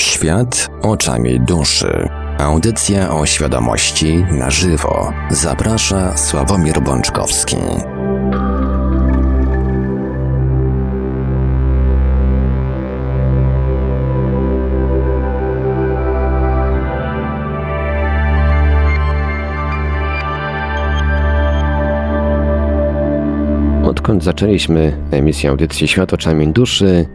Świat oczami duszy. Audycja o świadomości na żywo. Zaprasza Sławomir Bączkowski. Odkąd zaczęliśmy emisję audycji Świat oczami duszy,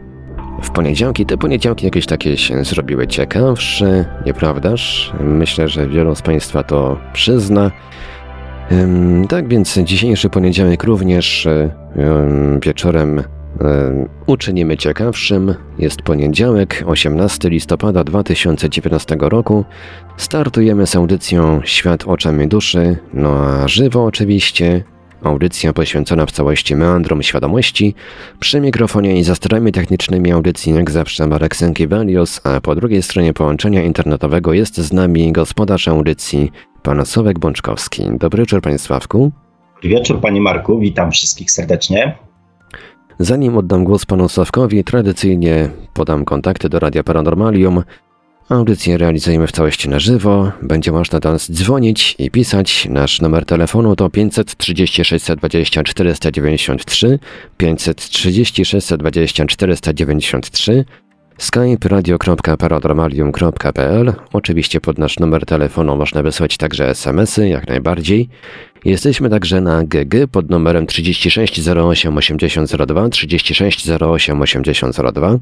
w poniedziałki te poniedziałki jakieś takie się zrobiły ciekawsze, nieprawdaż? Myślę, że wielu z Państwa to przyzna. Tak więc dzisiejszy poniedziałek również wieczorem uczynimy ciekawszym. Jest poniedziałek, 18 listopada 2019 roku. Startujemy z audycją Świat oczami duszy, no a żywo oczywiście, Audycja poświęcona w całości meandrom świadomości. Przy mikrofonie i za sterami technicznymi audycji jak zawsze Marek Sękiewelios, a po drugiej stronie połączenia internetowego jest z nami gospodarz audycji, pan Sławek Bączkowski. Dobry wieczór panie Sławku. Dobry wieczór panie Marku, witam wszystkich serdecznie. Zanim oddam głos panu Sławkowi, tradycyjnie podam kontakty do Radia Paranormalium Audycję realizujemy w całości na żywo. Będzie można do nas dzwonić i pisać. Nasz numer telefonu to 530 620 493, 530 620 493, skype radio.paranormalium.pl. Oczywiście pod nasz numer telefonu można wysłać także smsy, jak najbardziej. Jesteśmy także na GG pod numerem 36 08 8002, 36 08 8002.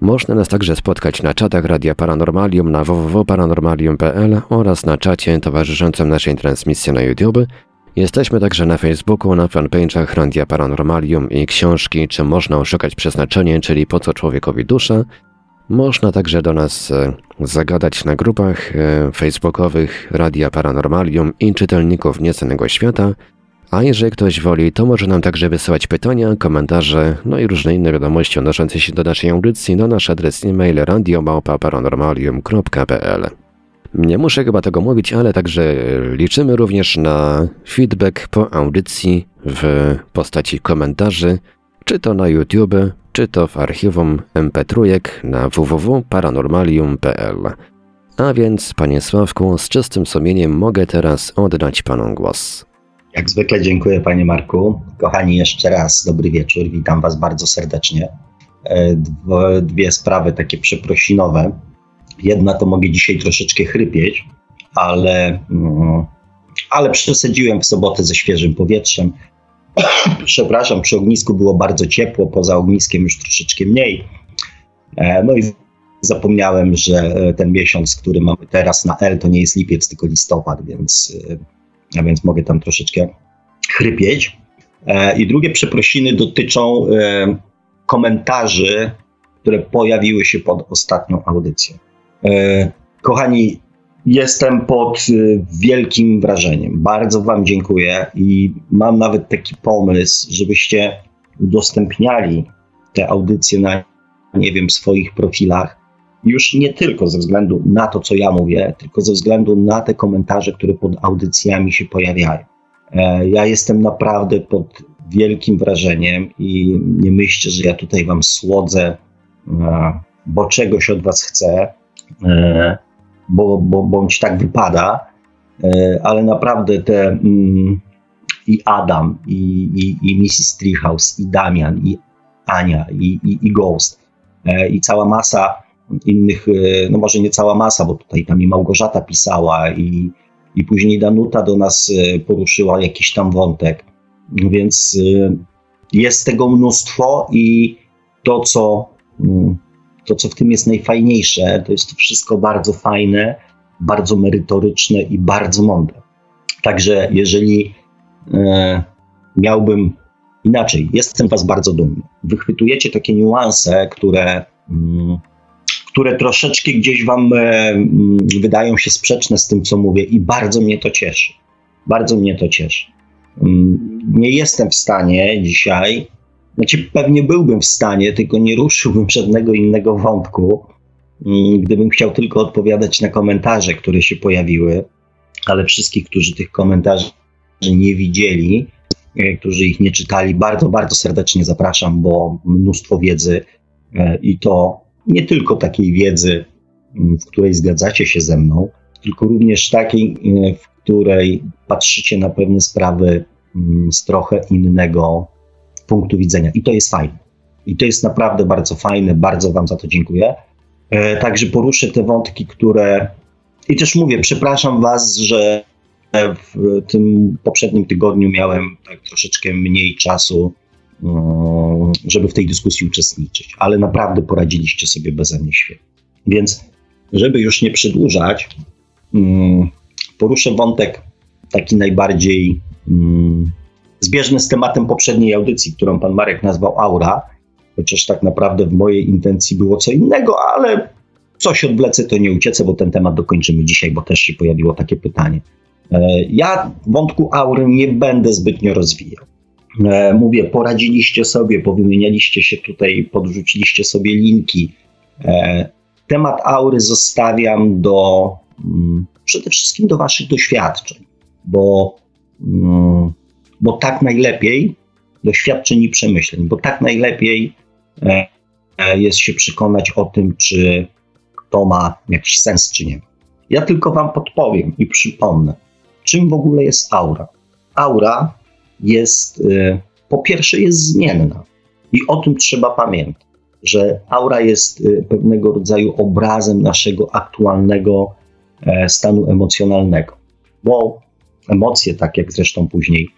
Można nas także spotkać na czatach Radia Paranormalium na www.paranormalium.pl oraz na czacie towarzyszącym naszej transmisji na YouTube. Jesteśmy także na Facebooku, na fanpage'ach Radia Paranormalium i książki Czy można oszukać przeznaczenie, czyli Po co człowiekowi dusza. Można także do nas e, zagadać na grupach e, facebookowych Radia Paranormalium i czytelników Niecennego Świata – a jeżeli ktoś woli, to może nam także wysyłać pytania, komentarze, no i różne inne wiadomości odnoszące się do naszej audycji na nasz adres e-mail radiomałpa-paranormalium.pl Nie muszę chyba tego mówić, ale także liczymy również na feedback po audycji w postaci komentarzy, czy to na YouTube, czy to w archiwum MP3 na www.paranormalium.pl. A więc, panie Sławku, z czystym sumieniem mogę teraz oddać panu głos. Jak zwykle dziękuję Panie Marku. Kochani, jeszcze raz dobry wieczór. Witam Was bardzo serdecznie. E, dwie sprawy takie przeprosinowe. Jedna to mogę dzisiaj troszeczkę chrypieć, ale, mm, ale przesadziłem w sobotę ze świeżym powietrzem. Przepraszam, przy ognisku było bardzo ciepło, poza ogniskiem już troszeczkę mniej. E, no i zapomniałem, że ten miesiąc, który mamy teraz na L, to nie jest lipiec, tylko listopad, więc e, a więc mogę tam troszeczkę chrypieć. E, I drugie przeprosiny dotyczą e, komentarzy, które pojawiły się pod ostatnią audycją. E, kochani, jestem pod wielkim wrażeniem. Bardzo Wam dziękuję i mam nawet taki pomysł, żebyście udostępniali te audycje na, nie wiem, swoich profilach już nie tylko ze względu na to, co ja mówię, tylko ze względu na te komentarze, które pod audycjami się pojawiają. E, ja jestem naprawdę pod wielkim wrażeniem i nie myślcie, że ja tutaj wam słodzę, e, bo czegoś od was chcę, e, bo, bo bądź tak wypada, ale naprawdę te mm, i Adam, i, i, i Mrs. Treehouse, i Damian, i Ania, i, i, i Ghost, i cała masa innych, e, no może nie cała masa, bo tutaj tam i Małgorzata pisała i, i później Danuta do nas e, poruszyła jakiś tam wątek. Więc e, jest tego mnóstwo i to, co, mm, to, co w tym jest najfajniejsze, to jest to wszystko bardzo fajne, bardzo merytoryczne i bardzo mądre. Także jeżeli miałbym inaczej, jestem Was bardzo dumny. Wychwytujecie takie niuanse, które. Mm, które troszeczkę gdzieś Wam e, mm, wydają się sprzeczne z tym, co mówię, i bardzo mnie to cieszy. Bardzo mnie to cieszy. Mm, nie jestem w stanie dzisiaj, znaczy pewnie byłbym w stanie, tylko nie ruszyłbym żadnego innego wątku, mm, gdybym chciał tylko odpowiadać na komentarze, które się pojawiły, ale wszystkich, którzy tych komentarzy nie widzieli, e, którzy ich nie czytali, bardzo, bardzo serdecznie zapraszam, bo mnóstwo wiedzy e, i to nie tylko takiej wiedzy w której zgadzacie się ze mną, tylko również takiej, w której patrzycie na pewne sprawy z trochę innego punktu widzenia. I to jest fajne. I to jest naprawdę bardzo fajne, bardzo Wam za to dziękuję. E, także poruszę te wątki, które. I też mówię, przepraszam Was, że w tym poprzednim tygodniu miałem tak troszeczkę mniej czasu, mm, żeby w tej dyskusji uczestniczyć, ale naprawdę poradziliście sobie beze mnie świetnie. Więc, żeby już nie przedłużać, mm, poruszę wątek taki najbardziej mm, zbieżny z tematem poprzedniej audycji, którą pan Marek nazwał Aura, chociaż tak naprawdę w mojej intencji było co innego, ale coś odwlecę, to nie uciecę, bo ten temat dokończymy dzisiaj, bo też się pojawiło takie pytanie. E, ja wątku aury nie będę zbytnio rozwijał. E, mówię, poradziliście sobie, powymienialiście się tutaj, podrzuciliście sobie linki. E, temat aury zostawiam do mm, przede wszystkim do Waszych doświadczeń, bo, mm, bo tak najlepiej doświadczeń i przemyśleń, bo tak najlepiej jest się przekonać o tym, czy to ma jakiś sens, czy nie. Ja tylko Wam podpowiem i przypomnę, czym w ogóle jest aura. Aura jest, y, po pierwsze, jest zmienna i o tym trzeba pamiętać, że aura jest y, pewnego rodzaju obrazem naszego aktualnego e, stanu emocjonalnego, bo emocje, tak jak zresztą później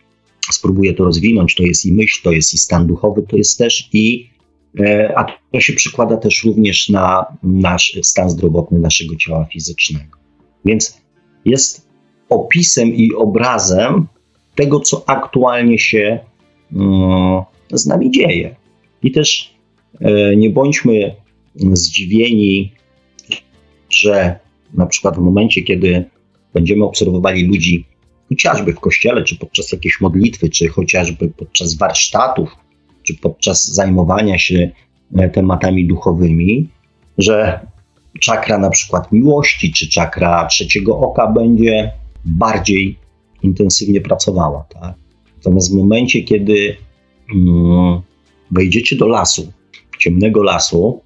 spróbuję to rozwinąć, to jest i myśl, to jest i stan duchowy, to jest też i E, a to się przekłada też również na nasz stan zdrowotny naszego ciała fizycznego. Więc jest opisem i obrazem tego, co aktualnie się mm, z nami dzieje. I też e, nie bądźmy zdziwieni, że na przykład w momencie, kiedy będziemy obserwowali ludzi, chociażby w kościele, czy podczas jakiejś modlitwy, czy chociażby podczas warsztatów, czy podczas zajmowania się e, tematami duchowymi, że czakra na przykład miłości, czy czakra trzeciego oka będzie bardziej intensywnie pracowała. Tak? Natomiast w momencie, kiedy mm, wejdziecie do lasu, ciemnego lasu,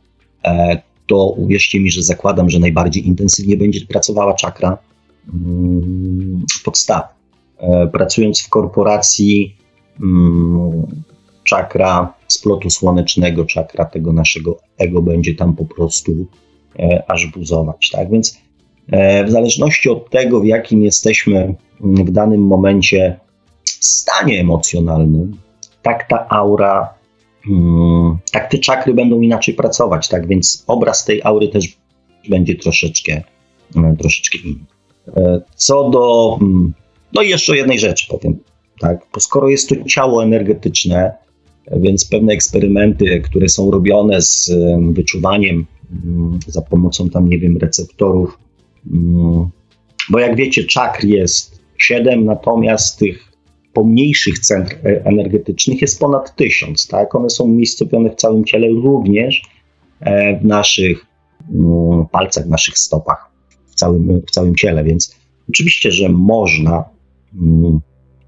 e, to uwierzcie mi, że zakładam, że najbardziej intensywnie będzie pracowała czakra mm, podstawy. E, pracując w korporacji, mm, czakra splotu słonecznego, czakra tego naszego ego będzie tam po prostu e, aż buzować. Tak więc w zależności od tego, w jakim jesteśmy w danym momencie stanie emocjonalnym, tak ta aura, mm, tak te czakry będą inaczej pracować. Tak więc obraz tej aury też będzie troszeczkę, e, troszeczkę inny. Co do. Mm, no i jeszcze jednej rzeczy powiem. Tak, bo skoro jest to ciało energetyczne, więc pewne eksperymenty, które są robione z wyczuwaniem mm, za pomocą tam, nie wiem, receptorów, mm, bo jak wiecie, czakr jest 7, natomiast tych pomniejszych centr e, energetycznych jest ponad 1000, tak? One są umiejscowione w całym ciele, również e, w naszych mm, palcach, w naszych stopach, w całym, w całym ciele, więc oczywiście, że można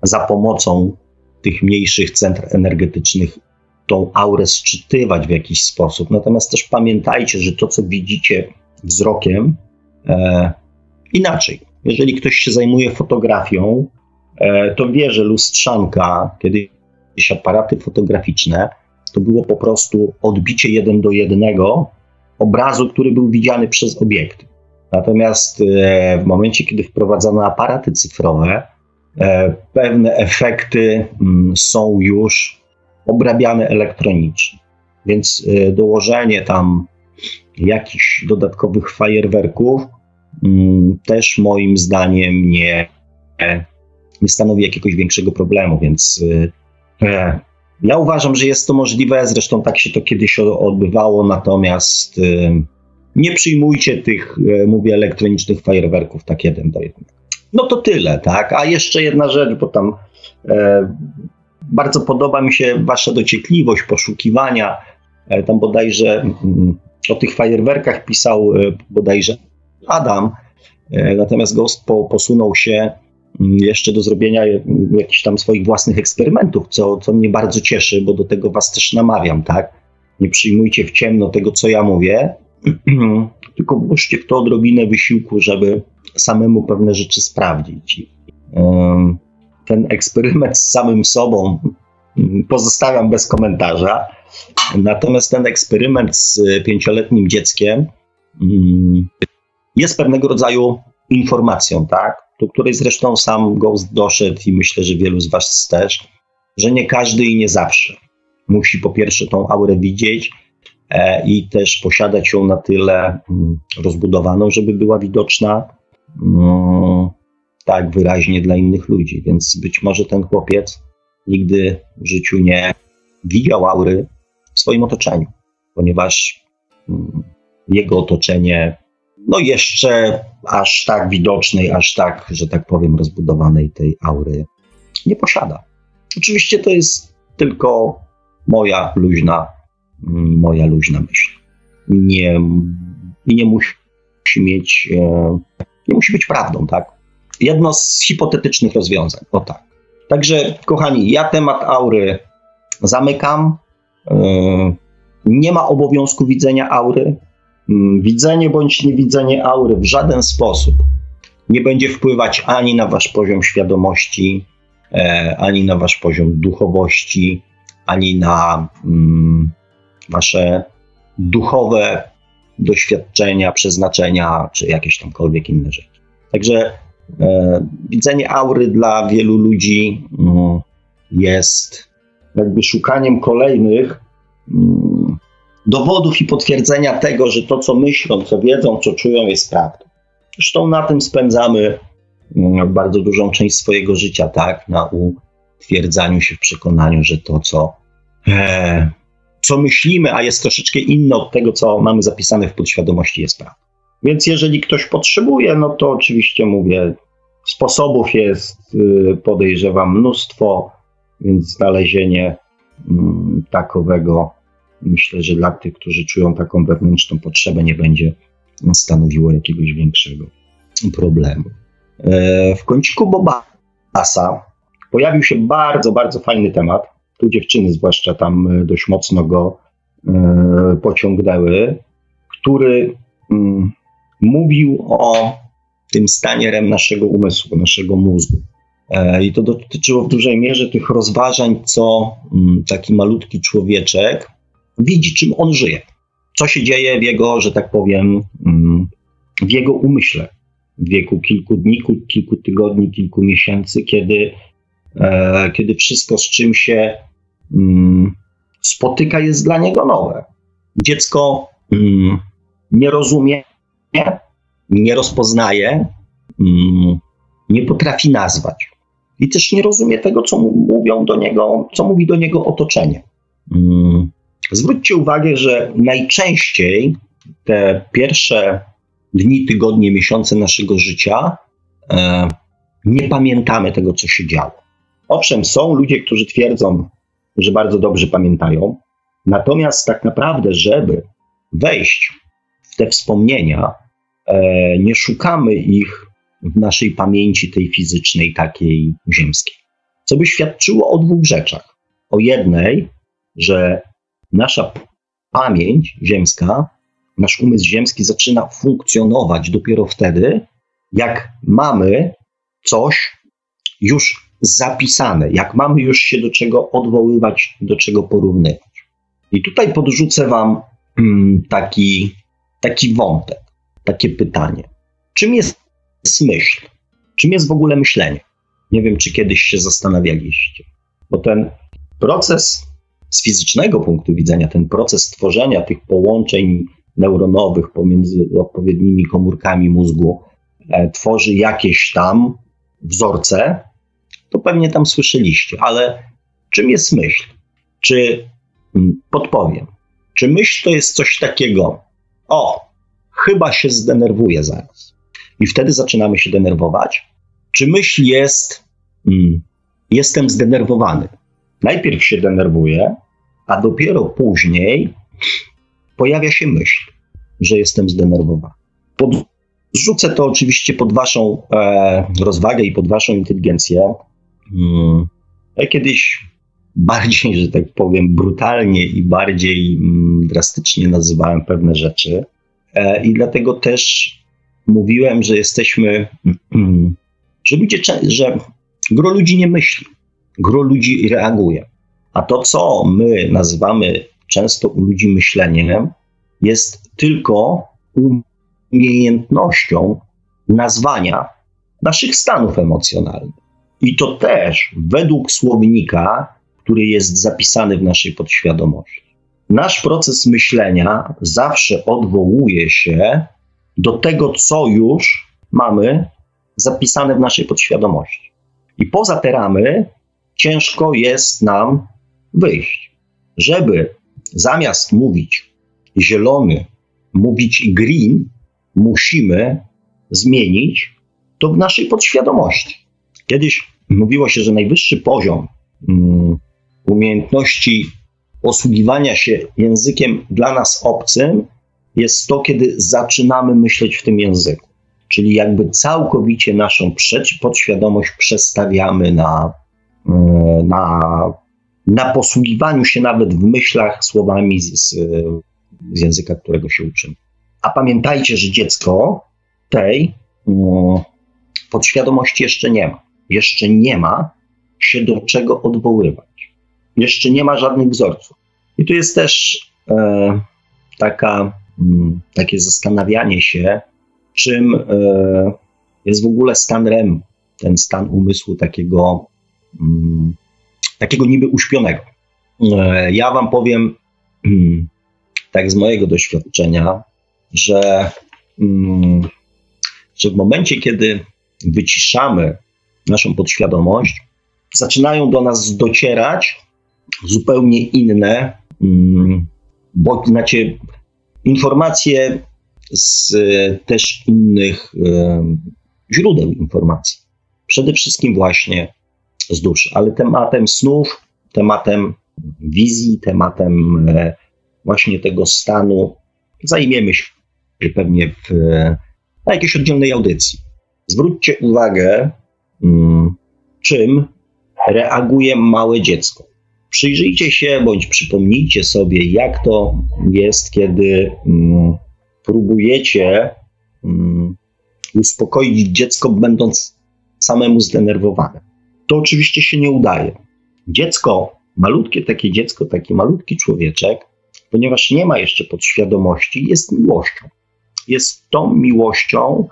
za pomocą tych mniejszych centr energetycznych tą aurę sczytywać w jakiś sposób. Natomiast też pamiętajcie, że to, co widzicie wzrokiem, e, inaczej. Jeżeli ktoś się zajmuje fotografią, e, to wie, że lustrzanka, kiedyś aparaty fotograficzne, to było po prostu odbicie jeden do jednego obrazu, który był widziany przez obiekty. Natomiast e, w momencie, kiedy wprowadzano aparaty cyfrowe, E, pewne efekty mm, są już obrabiane elektronicznie. Więc e, dołożenie tam jakichś dodatkowych fajerwerków mm, też moim zdaniem nie, nie stanowi jakiegoś większego problemu, więc e, ja uważam, że jest to możliwe, zresztą tak się to kiedyś odbywało, natomiast nie przyjmujcie tych, mówię, elektronicznych fajerwerków tak jeden do jednego. No to tyle, tak. A jeszcze jedna rzecz, bo tam e, bardzo podoba mi się Wasza dociekliwość poszukiwania. E, tam bodajże mm, o tych fajerwerkach pisał e, bodajże Adam, e, natomiast Ghost po, posunął się mm, jeszcze do zrobienia jakichś tam swoich własnych eksperymentów, co, co mnie bardzo cieszy, bo do tego Was też namawiam, tak? Nie przyjmujcie w ciemno tego, co ja mówię, tylko włóżcie w to odrobinę wysiłku, żeby samemu pewne rzeczy sprawdzić. Ten eksperyment z samym sobą pozostawiam bez komentarza. Natomiast ten eksperyment z pięcioletnim dzieckiem mm, jest pewnego rodzaju informacją, tak? Do której zresztą sam Ghost doszedł i myślę, że wielu z Was też, że nie każdy i nie zawsze musi po pierwsze tą aurę widzieć e, i też posiadać ją na tyle mm, rozbudowaną, żeby była widoczna mm, tak wyraźnie dla innych ludzi. Więc być może ten chłopiec nigdy w życiu nie widział aury swoim otoczeniu, ponieważ mm, jego otoczenie, no jeszcze aż tak widocznej, aż tak, że tak powiem, rozbudowanej tej aury nie posiada. Oczywiście to jest tylko moja luźna, mm, moja luźna myśl. Nie, nie musi mieć, e, nie musi być prawdą, tak? Jedno z hipotetycznych rozwiązań, o tak. Także, kochani, ja temat aury zamykam. E, nie ma obowiązku widzenia aury. Mm, widzenie bądź niewidzenie aury w żaden sposób nie będzie wpływać ani na wasz poziom świadomości, e, ani na wasz poziom duchowości, ani na mm, wasze duchowe doświadczenia, przeznaczenia, czy jakieś tamkolwiek inne rzeczy. Także e, widzenie aury dla wielu ludzi mm, jest jakby szukaniem kolejnych mm, dowodów i potwierdzenia tego, że to, co myślą, co wiedzą, co czują, jest prawdą. Zresztą na tym spędzamy mm, bardzo dużą część swojego życia, tak? Na utwierdzaniu się w przekonaniu, że to, co, e, co myślimy, a jest troszeczkę inne od tego, co mamy zapisane w podświadomości, jest prawdą. Więc jeżeli ktoś potrzebuje, no to oczywiście mówię, sposobów jest, y, podejrzewam, mnóstwo, więc znalezienie mm, takowego myślę, że dla tych, którzy czują taką wewnętrzną potrzebę, nie będzie stanowiło jakiegoś większego problemu. E, w kąciku Bobasa pojawił się bardzo, bardzo fajny temat. Tu dziewczyny zwłaszcza tam e, dość mocno go e, pociągnęły, który mm, mówił o tym stanie rem naszego umysłu, naszego mózgu. I to dotyczyło w dużej mierze tych rozważań, co mm, taki malutki człowieczek widzi, czym on żyje. Co się dzieje w jego, że tak powiem, mm, w jego umyśle w wieku kilku dni, kilku tygodni, kilku miesięcy, kiedy, e, kiedy wszystko, z czym się mm, spotyka, jest dla niego nowe. Dziecko nie rozumie, nie rozpoznaje, nie potrafi nazwać. I też nie rozumie tego, co mówią do niego, co mówi do niego otoczenie. Zwróćcie uwagę, że najczęściej te pierwsze dni, tygodnie, miesiące naszego życia e, nie pamiętamy tego, co się działo. Owszem, są ludzie, którzy twierdzą, że bardzo dobrze pamiętają, natomiast tak naprawdę, żeby wejść w te wspomnienia, e, nie szukamy ich w naszej pamięci tej fizycznej, takiej ziemskiej. Co by świadczyło o dwóch rzeczach. O jednej, że nasza pamięć ziemska, nasz umysł ziemski zaczyna funkcjonować dopiero wtedy, jak mamy coś już zapisane, jak mamy już się do czego odwoływać, do czego porównywać. I tutaj podrzucę Wam mm, taki, taki wątek, takie pytanie. Czym jest myśl? Czym jest w ogóle myślenie? Nie wiem, czy kiedyś się zastanawialiście, bo ten proces z fizycznego punktu widzenia ten proces tworzenia tych połączeń neuronowych pomiędzy odpowiednimi komórkami mózgu e, tworzy jakieś tam wzorce, to pewnie tam słyszeliście, ale czym jest myśl? Czy mm, podpowiem? Czy myśl to jest coś takiego, o, chyba się zdenerwuję zaraz. I wtedy zaczynamy się denerwować? Czy myśl jest, mm, jestem zdenerwowany? Najpierw się denerwuję, a dopiero później pojawia się myśl, że jestem zdenerwowany. Podrzucę to oczywiście pod Waszą e, rozwagę i pod Waszą inteligencję. Hmm. Ja kiedyś bardziej, że tak powiem, brutalnie i bardziej mm, drastycznie nazywałem pewne rzeczy. E, I dlatego też mówiłem, że jesteśmy, że ludzie, że gro ludzi nie myśli, gro ludzi reaguje. A to, co my nazywamy często u ludzi myśleniem, jest tylko umiejętnością nazwania naszych stanów emocjonalnych. I to też według słownika, który jest zapisany w naszej podświadomości. Nasz proces myślenia zawsze odwołuje się do tego, co już mamy zapisane w naszej podświadomości. I poza te ramy ciężko jest nam wyjść. Żeby zamiast mówić zielony, mówić green, musimy zmienić to w naszej podświadomości. Kiedyś mówiło się, że najwyższy poziom um, umiejętności posługiwania się językiem dla nas obcym jest to, kiedy zaczynamy myśleć w tym języku. Czyli jakby całkowicie naszą podświadomość przestawiamy na, e, na, na posługiwaniu się nawet w myślach słowami z, z języka, którego się uczymy. A pamiętajcie, że dziecko tej mm, podświadomości jeszcze nie ma. Jeszcze nie ma się do czego odwoływać. Jeszcze nie ma żadnych wzorców. I tu jest też e, taka, mm, takie zastanawianie się, czym e, jest w ogóle stan REM, ten stan umysłu takiego, mm, takiego niby uśpionego. E, ja Wam powiem, mm, tak z mojego doświadczenia, że, mm, że w momencie, kiedy wyciszamy naszą podświadomość, zaczynają do nas docierać zupełnie inne, bo znaczy informacje z też innych źródeł informacji. Przede wszystkim właśnie z duszy, ale tematem snów, tematem wizji, tematem e, właśnie tego stanu zajmiemy się pewnie w, na jakiejś oddzielnej audycji. Zwróćcie uwagę, mm, czym reaguje małe dziecko. Przyjrzyjcie się bądź przypomnijcie sobie, jak to jest, kiedy mm, próbujecie um, uspokoić dziecko, będąc samemu zdenerwowanym. To oczywiście się nie udaje. Dziecko, malutkie takie dziecko, taki malutki człowieczek, ponieważ nie ma jeszcze podświadomości, jest miłością. Jest tą miłością,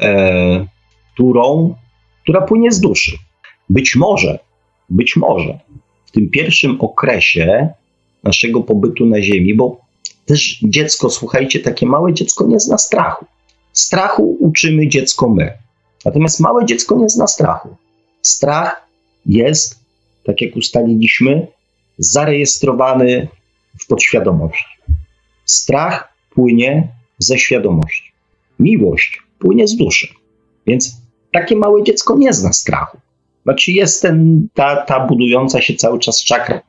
e, którą, która płynie z duszy. Być może, być może tym pierwszym okresie naszego pobytu na Ziemi, bo też dziecko, słuchajcie, takie małe dziecko nie zna strachu. Strachu uczymy dziecko my. Natomiast małe dziecko nie zna strachu. Strach jest, tak jak ustaliliśmy, zarejestrowany w podświadomości. Strach płynie ze świadomości. Miłość płynie z duszy. Więc takie małe dziecko nie zna strachu. Znaczy jest ten, ta, ta budująca się cały czas czakra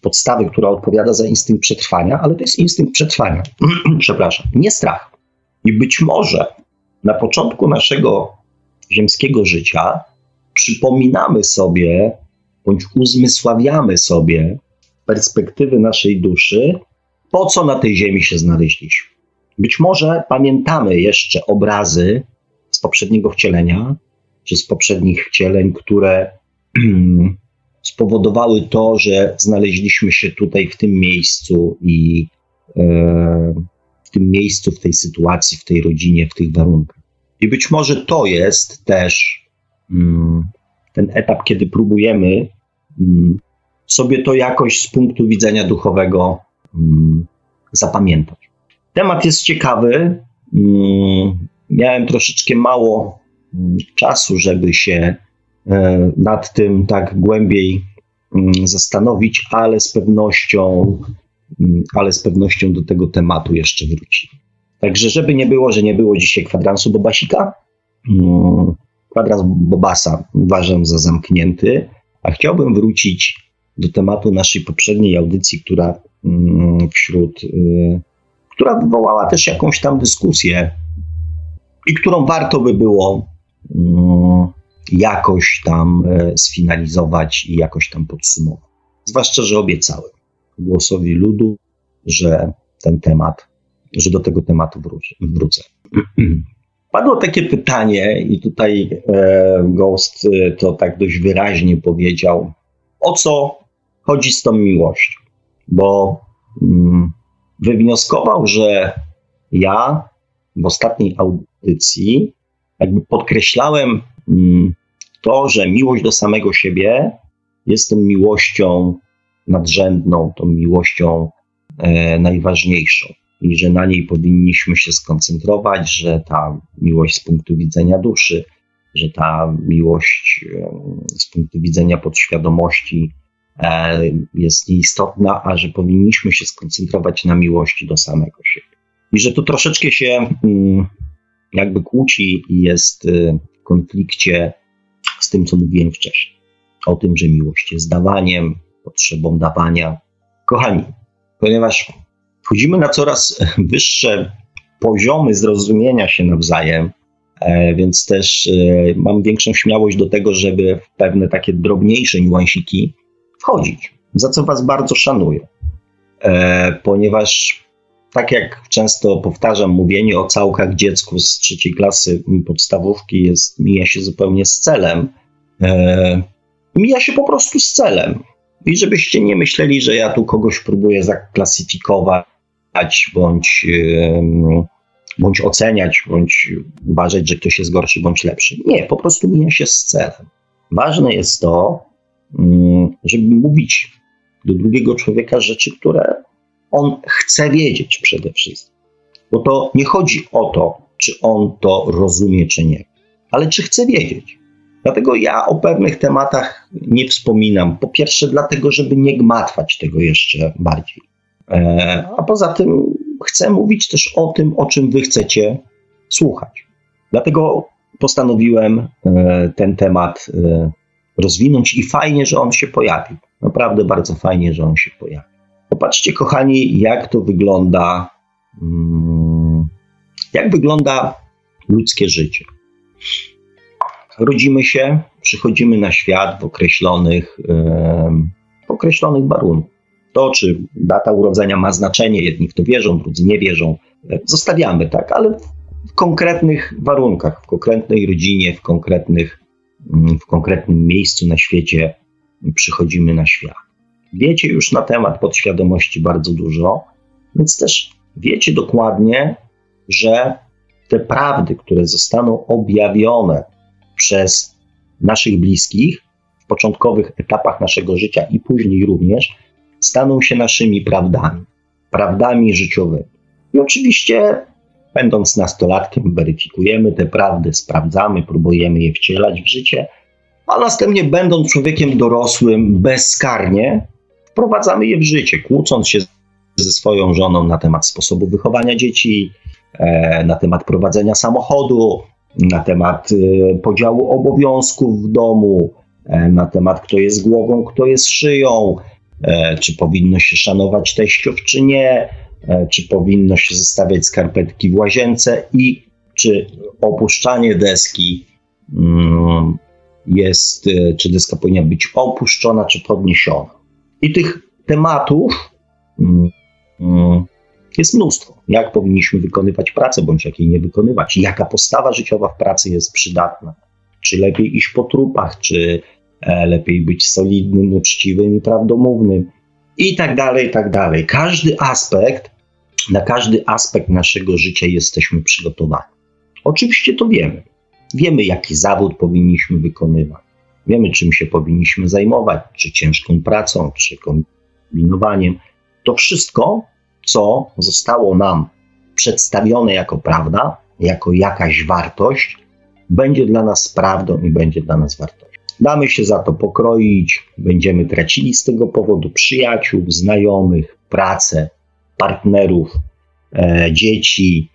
podstawy, która odpowiada za instynkt przetrwania, ale to jest instynkt przetrwania. Przepraszam, nie strach. I być może na początku naszego ziemskiego życia przypominamy sobie bądź uzmysławiamy sobie perspektywy naszej duszy, po co na tej ziemi się znaleźliśmy. Być może pamiętamy jeszcze obrazy z poprzedniego wcielenia, czy z poprzednich wcieleń, które spowodowały to, że znaleźliśmy się tutaj w tym miejscu i e, w tym miejscu, w tej sytuacji, w tej rodzinie, w tych warunkach. I być może to jest też mm, ten etap, kiedy próbujemy mm, sobie to jakoś z punktu widzenia duchowego mm, zapamiętać. Temat jest ciekawy. Miałem troszeczkę mało czasu, żeby się E, nad tym tak głębiej mm, zastanowić, ale z pewnością, mm, ale z pewnością do tego tematu jeszcze wróci. Także, żeby nie było, że nie było dzisiaj kwadransu Bobasika, mm, kwadrans Bobasa uważam za zamknięty, a chciałbym wrócić do tematu naszej poprzedniej audycji, która wśród, y, która wywołała też jakąś tam dyskusję i którą warto by było jakoś tam e, sfinalizować i jakoś tam podsumować. Zwłaszcza, że obiecałem głosowi ludu, że ten temat że do tego tematu wrócę. Padło takie pytanie, i tutaj e, Ghost e, to tak dość wyraźnie powiedział, o co chodzi z tą miłością. Bo mm, wywnioskował, że ja w ostatniej audycji jakby podkreślałem mm, to, że miłość do samego siebie jest tą miłością nadrzędną, tą miłością e, najważniejszą i że na niej powinniśmy się skoncentrować, że ta miłość z punktu widzenia duszy, że ta miłość e, z punktu widzenia podświadomości e, jest nieistotna, a że powinniśmy się skoncentrować na miłości do samego siebie. I że to troszeczkę się mm, jakby kłóci i jest e, w konflikcie z tym, co mówiłem wcześniej. O tym, że miłość jest dawaniem, potrzebą dawania. Kochani, ponieważ wchodzimy na coraz wyższe poziomy zrozumienia się nawzajem, e, więc też e, mam większą śmiałość do tego, żeby w pewne takie drobniejsze niuansiki wchodzić, za co Was bardzo szanuję, e, ponieważ tak jak często powtarzam, mówienie o całkach dziecku z trzeciej klasy podstawówki jest, mija się zupełnie z celem. mija się po prostu z celem. I żebyście nie myśleli, że ja tu kogoś próbuję zaklasyfikować bądź, bądź oceniać, bądź uważać, że ktoś jest gorszy bądź lepszy. Nie, po prostu mija się z celem. Ważne jest to, mm, żeby mówić do drugiego człowieka rzeczy, które on chce wiedzieć przede wszystkim. Bo to nie chodzi o to, czy on to rozumie, czy nie, ale czy chce wiedzieć. Dlatego ja o pewnych tematach nie wspominam. Po pierwsze, dlatego, żeby nie gmatwać tego jeszcze bardziej. E, a poza tym chcę mówić też o tym, o czym wy chcecie słuchać. Dlatego postanowiłem e, ten temat e, rozwinąć i fajnie, że on się pojawił. Naprawdę bardzo fajnie, że on się pojawił. Popatrzcie, kochani, jak to wygląda, mm, jak wygląda ludzkie życie. Rodzimy się, przychodzimy na świat w określonych, w określonych warunkach. To, czy data urodzenia ma znaczenie, jedni w to wierzą, drudzy nie wierzą, zostawiamy, tak, ale w konkretnych warunkach, w konkretnej rodzinie, w, konkretnych, mm, w konkretnym miejscu na świecie przychodzimy na świat. Wiecie już na temat podświadomości bardzo dużo, więc też wiecie dokładnie, że te prawdy, które zostaną objawione przez naszych bliskich w początkowych etapach naszego życia i później również, staną się naszymi prawdami, prawdami życiowymi. I oczywiście, będąc nastolatkiem, weryfikujemy te prawdy, sprawdzamy, próbujemy je wcielać w życie, a następnie, będąc człowiekiem dorosłym, bezkarnie wprowadzamy je w życie, kłócąc się ze swoją żoną na temat sposobu wychowania dzieci, e, na temat prowadzenia samochodu, na temat e, podziału obowiązków w domu, e, na temat kto jest głową, kto jest szyją, czy powinno się szanować teściów, czy nie, czy powinno się zostawiać skarpetki w łazience i czy opuszczanie deski mm, jest, czy deska powinna być opuszczona, czy podniesiona. I tych tematów mm, mm, jest mnóstwo. Jak powinniśmy wykonywać pracę, bądź jak jej nie wykonywać, jaka postawa życiowa w pracy jest przydatna. Czy lepiej iść po trupach, czy E, lepiej być solidnym, uczciwym i prawdomównym i tak dalej, i tak dalej. Każdy aspekt, na każdy aspekt naszego życia jesteśmy przygotowani. Oczywiście to wiemy. Wiemy, jaki zawód powinniśmy wykonywać. Wiemy, czym się powinniśmy zajmować, czy ciężką pracą, czy kombinowaniem. To wszystko, co zostało nam przedstawione jako prawda, jako jakaś wartość, będzie dla nas prawdą i będzie dla nas wartością. Damy się za to pokroić, będziemy tracili z tego powodu przyjaciół, znajomych, pracę, partnerów, e, dzieci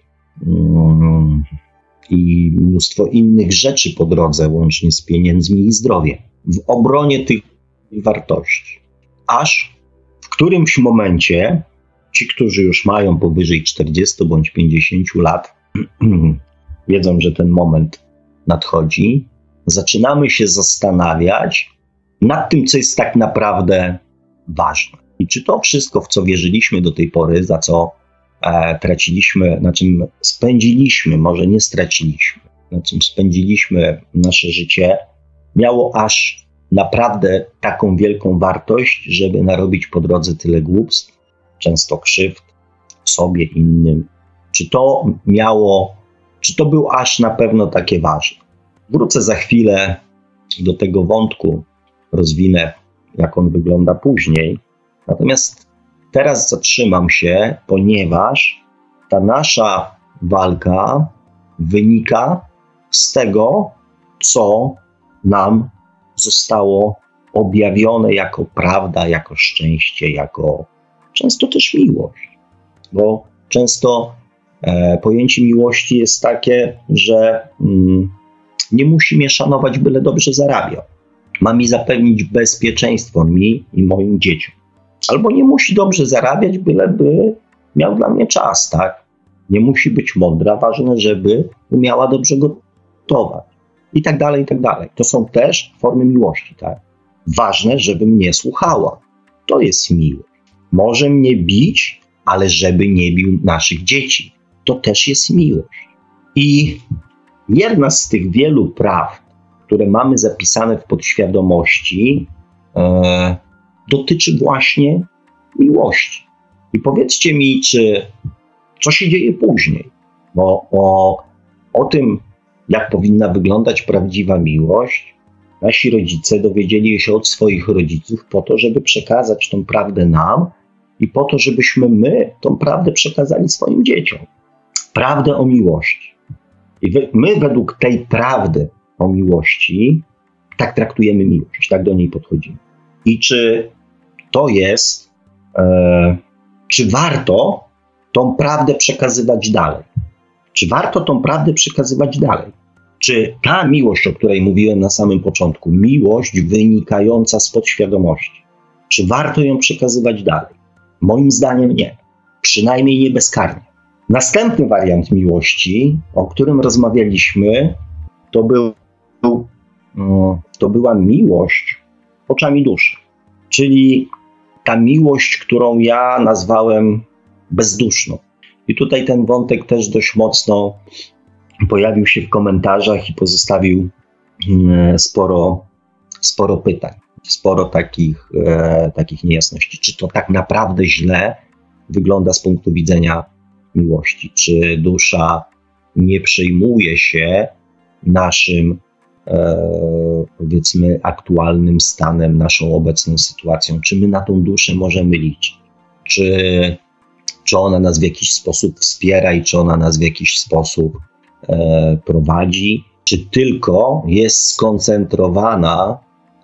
mm, i mnóstwo innych rzeczy po drodze, łącznie z pieniędzmi i zdrowiem. W obronie tych wartości. Aż w którymś momencie ci, którzy już mają powyżej 40 bądź 50 lat, wiedzą, że ten moment nadchodzi zaczynamy się zastanawiać nad tym, co jest tak naprawdę ważne. I czy to wszystko, w co wierzyliśmy do tej pory, za co traciliśmy, na czym spędziliśmy, może nie straciliśmy, na czym spędziliśmy nasze życie, miało aż naprawdę taką wielką wartość, żeby narobić po drodze tyle głupstw, często krzywd sobie, innym. Czy to miało, czy to było aż na pewno takie ważne? Wrócę za chwilę do tego wątku, rozwinę, jak on wygląda później. Natomiast teraz zatrzymam się, ponieważ ta nasza walka wynika z tego, co nam zostało objawione jako prawda, jako szczęście, jako często też miłość. Bo często e, pojęcie miłości jest takie, że mm, nie musi mnie szanować, byle dobrze zarabiał. Ma mi zapewnić bezpieczeństwo mi i moim dzieciom. Albo nie musi dobrze zarabiać, byleby miał dla mnie czas, tak? Nie musi być mądra, ważne, żeby umiała dobrze gotować. I tak dalej, i tak dalej. To są też formy miłości, tak? Ważne, żeby mnie słuchała. To jest miłość. Może mnie bić, ale żeby nie bił naszych dzieci. To też jest miłość. I jedna z tych wielu praw, które mamy zapisane w podświadomości, e, dotyczy właśnie miłości. I powiedzcie mi, czy co się dzieje później? Bo o, o tym, jak powinna wyglądać prawdziwa miłość, nasi rodzice dowiedzieli się od swoich rodziców po to, żeby przekazać tą prawdę nam i po to, żebyśmy my tą prawdę przekazali swoim dzieciom. Prawdę o miłości. I my według tej prawdy o miłości tak traktujemy miłość, tak do niej podchodzimy. I czy to jest, e, czy warto tą prawdę przekazywać dalej? Czy warto tą prawdę przekazywać dalej? Czy ta miłość, o której mówiłem na samym początku, miłość wynikająca z podświadomości, czy warto ją przekazywać dalej? Moim zdaniem nie. Przynajmniej nie bezkarnie. Następny wariant miłości, o którym rozmawialiśmy, to, był, mm, to była miłość oczami duszy. Czyli ta miłość, którą ja nazwałem bezduszną. I tutaj ten wątek też dość mocno pojawił się w komentarzach i pozostawił mm, sporo, sporo pytań, sporo takich, e, takich niejasności. Czy to tak naprawdę źle wygląda z punktu widzenia miłości? Czy dusza nie przejmuje się naszym, powiedzmy, aktualnym stanem, naszą obecną sytuacją? Czy my na tą duszę możemy liczyć? Czy, czy ona nas w jakiś sposób wspiera i czy ona nas w jakiś sposób E, prowadzi, czy tylko jest skoncentrowana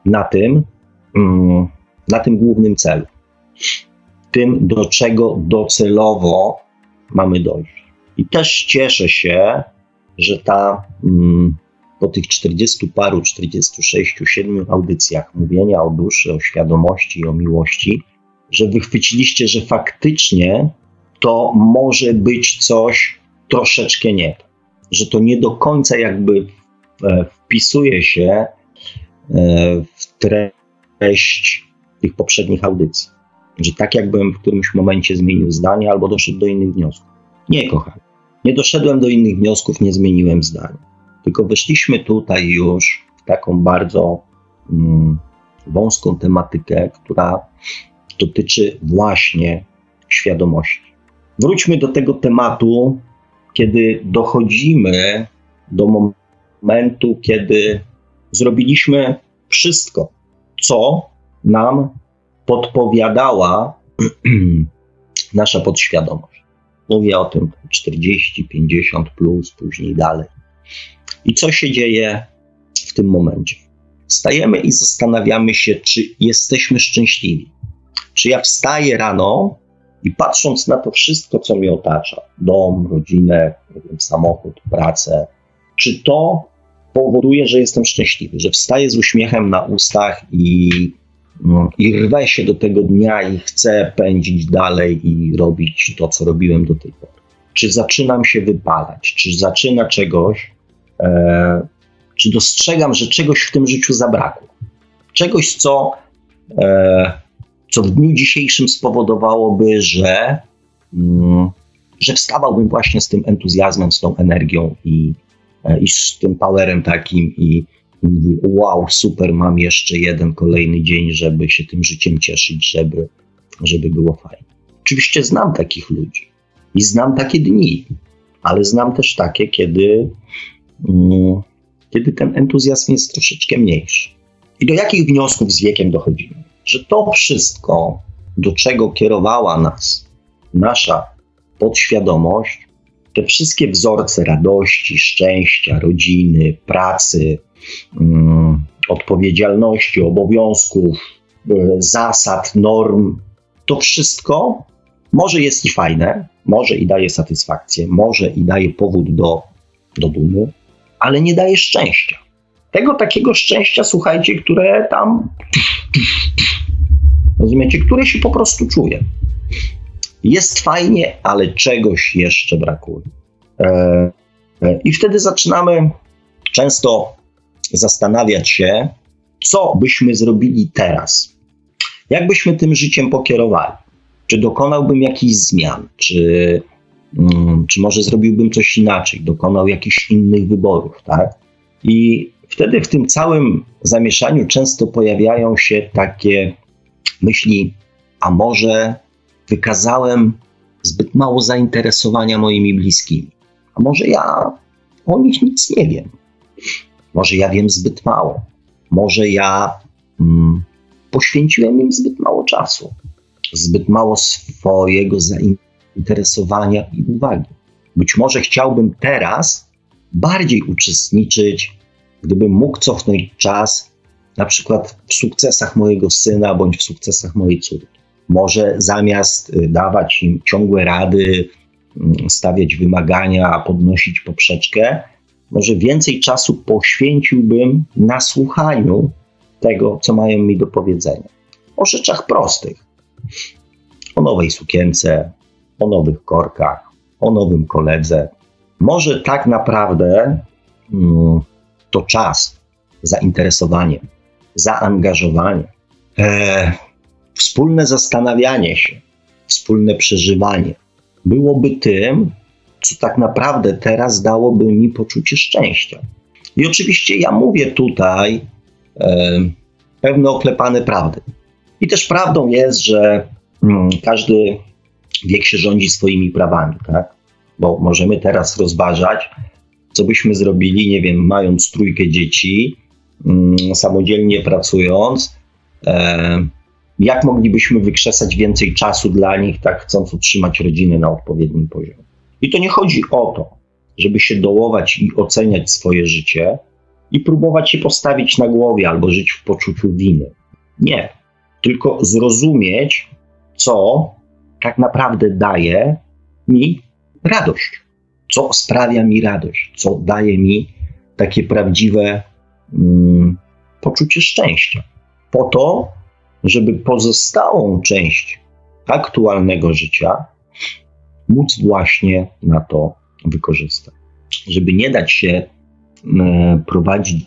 na tym, mm, na tym głównym celu, tym, do czego docelowo mamy dojść. I też cieszę się, że ta mm, po tych 40 paru, 46, 7 audycjach mówienia o duszy, o świadomości i o miłości, że wychwyciliście, że faktycznie to może być coś troszeczkę nie tak że to nie do końca jakby e, wpisuje się e, w treść tych poprzednich audycji. Że tak jakbym w którymś momencie zmienił zdanie albo doszedł do innych wniosków. Nie, kochani. Nie doszedłem do innych wniosków, nie zmieniłem zdania. Tylko weszliśmy tutaj już w taką bardzo mm, wąską tematykę, która dotyczy właśnie świadomości. Wróćmy do tego tematu kiedy dochodzimy do momentu, kiedy zrobiliśmy wszystko, co nam podpowiadała nasza podświadomość. Mówię o tym 40, 50 plus, później dalej. I co się dzieje w tym momencie? Stajemy i zastanawiamy się, czy jesteśmy szczęśliwi. Czy ja wstaję rano i patrząc na to wszystko, co mnie otacza, dom, rodzinę, samochód, pracę, czy to powoduje, że jestem szczęśliwy, że wstaję z uśmiechem na ustach i, no, i rwę się do tego dnia i chcę pędzić dalej i robić to, co robiłem do tej pory. Czy zaczynam się wypalać, czy zaczyna czegoś, e, czy dostrzegam, że czegoś w tym życiu zabrakło. Czegoś, co e, co w dniu dzisiejszym spowodowałoby, że, mm, że wstawałbym właśnie z tym entuzjazmem, z tą energią i, e, i z tym powerem takim i, i mówił, wow, super, mam jeszcze jeden kolejny dzień, żeby się tym życiem cieszyć, żeby, żeby było fajnie. Oczywiście znam takich ludzi i znam takie dni, ale znam też takie, kiedy, kiedy ten entuzjazm jest troszeczkę mniejszy. I do jakich wniosków z wiekiem dochodzimy? Że to wszystko, do czego kierowała nas nasza podświadomość, te wszystkie wzorce radości, szczęścia, rodziny, pracy, mm, odpowiedzialności, obowiązków, y, zasad, norm, to wszystko może jest i fajne, może i daje satysfakcję, może i daje powód do, do dumy, ale nie daje szczęścia. Tego takiego szczęścia, słuchajcie, które tam. Rozumiecie, które się po prostu czuje. Jest fajnie, ale czegoś jeszcze brakuje. E, e, I wtedy zaczynamy często zastanawiać się, co byśmy zrobili teraz. Jak byśmy tym życiem pokierowali? Czy dokonałbym jakichś zmian? Czy, czy może zrobiłbym coś inaczej? Dokonał jakichś innych wyborów, tak? I wtedy w tym całym zamieszaniu często pojawiają się takie myśli, a może wykazałem zbyt mało zainteresowania moimi bliskimi. A może ja o nich nic nie wiem. Może ja wiem zbyt mało. Może ja mm, poświęciłem im zbyt mało czasu, zbyt mało swojego zainteresowania i uwagi. Być może chciałbym teraz bardziej uczestniczyć, gdybym mógł cofnąć czas, na przykład w sukcesach mojego syna bądź w sukcesach mojej córki. Może zamiast y, dawać im ciągłe rady, mm, stawiać wymagania, podnosić poprzeczkę, może więcej czasu poświęciłbym na słuchaniu tego, co mają mi do powiedzenia. O rzeczach prostych. O nowej sukience, o nowych korkach, o nowym koledze. Może tak naprawdę mm, to czas, zainteresowanie, zaangażowanie, e, wspólne zastanawianie się, wspólne przeżywanie byłoby tym, co tak naprawdę teraz dałoby mi poczucie szczęścia. I oczywiście ja mówię tutaj e, pewne oklepane prawdy. I też prawdą jest, że mm, każdy wiek się rządzi swoimi prawami, tak? Bo możemy teraz rozważać, co byśmy zrobili, nie wiem, mając trójkę dzieci, mm, samodzielnie pracując, e, jak moglibyśmy wykrzesać więcej czasu dla nich, tak chcąc utrzymać rodzinę na odpowiednim poziomie. I to nie chodzi o to, żeby się dołować i oceniać swoje życie i próbować się postawić na głowie albo żyć w poczuciu winy. Nie, tylko zrozumieć, co tak naprawdę daje mi radość, co sprawia mi radość, co daje mi takie prawdziwe mm, poczucie szczęścia. Po to, żeby pozostałą część aktualnego życia móc właśnie na to wykorzystać. Żeby nie dać się e, prowadzić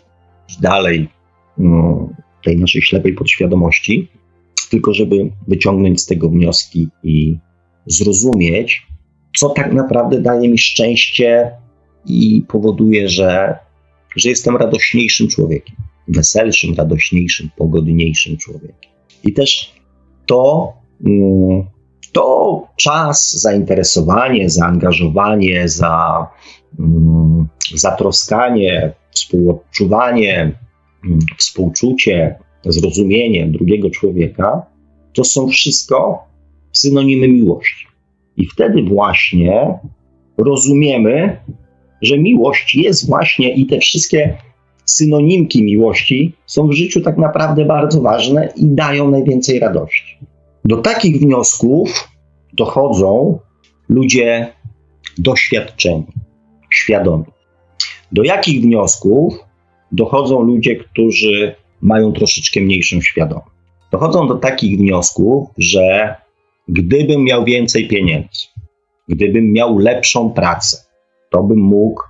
dalej no, tej naszej ślepej podświadomości, tylko żeby wyciągnąć z tego wnioski i zrozumieć, co tak naprawdę daje mi szczęście i powoduje, że, że jestem radośniejszym człowiekiem, weselszym, radośniejszym, pogodniejszym człowiekiem. I też to, mm, to czas, zainteresowanie, zaangażowanie, za, mm, zatroskanie, współodczuwanie, mm, współczucie, zrozumienie drugiego człowieka, to są wszystko synonimy miłości. I wtedy właśnie rozumiemy, że miłość jest właśnie i te wszystkie synonimki miłości są w życiu tak naprawdę bardzo ważne i dają najwięcej radości. Do takich wniosków dochodzą ludzie doświadczeni, świadomi. Do jakich wniosków dochodzą ludzie, którzy mają troszeczkę mniejszą świadomość? Dochodzą do takich wniosków, że gdybym miał więcej pieniędzy, gdybym miał lepszą pracę, to bym mógł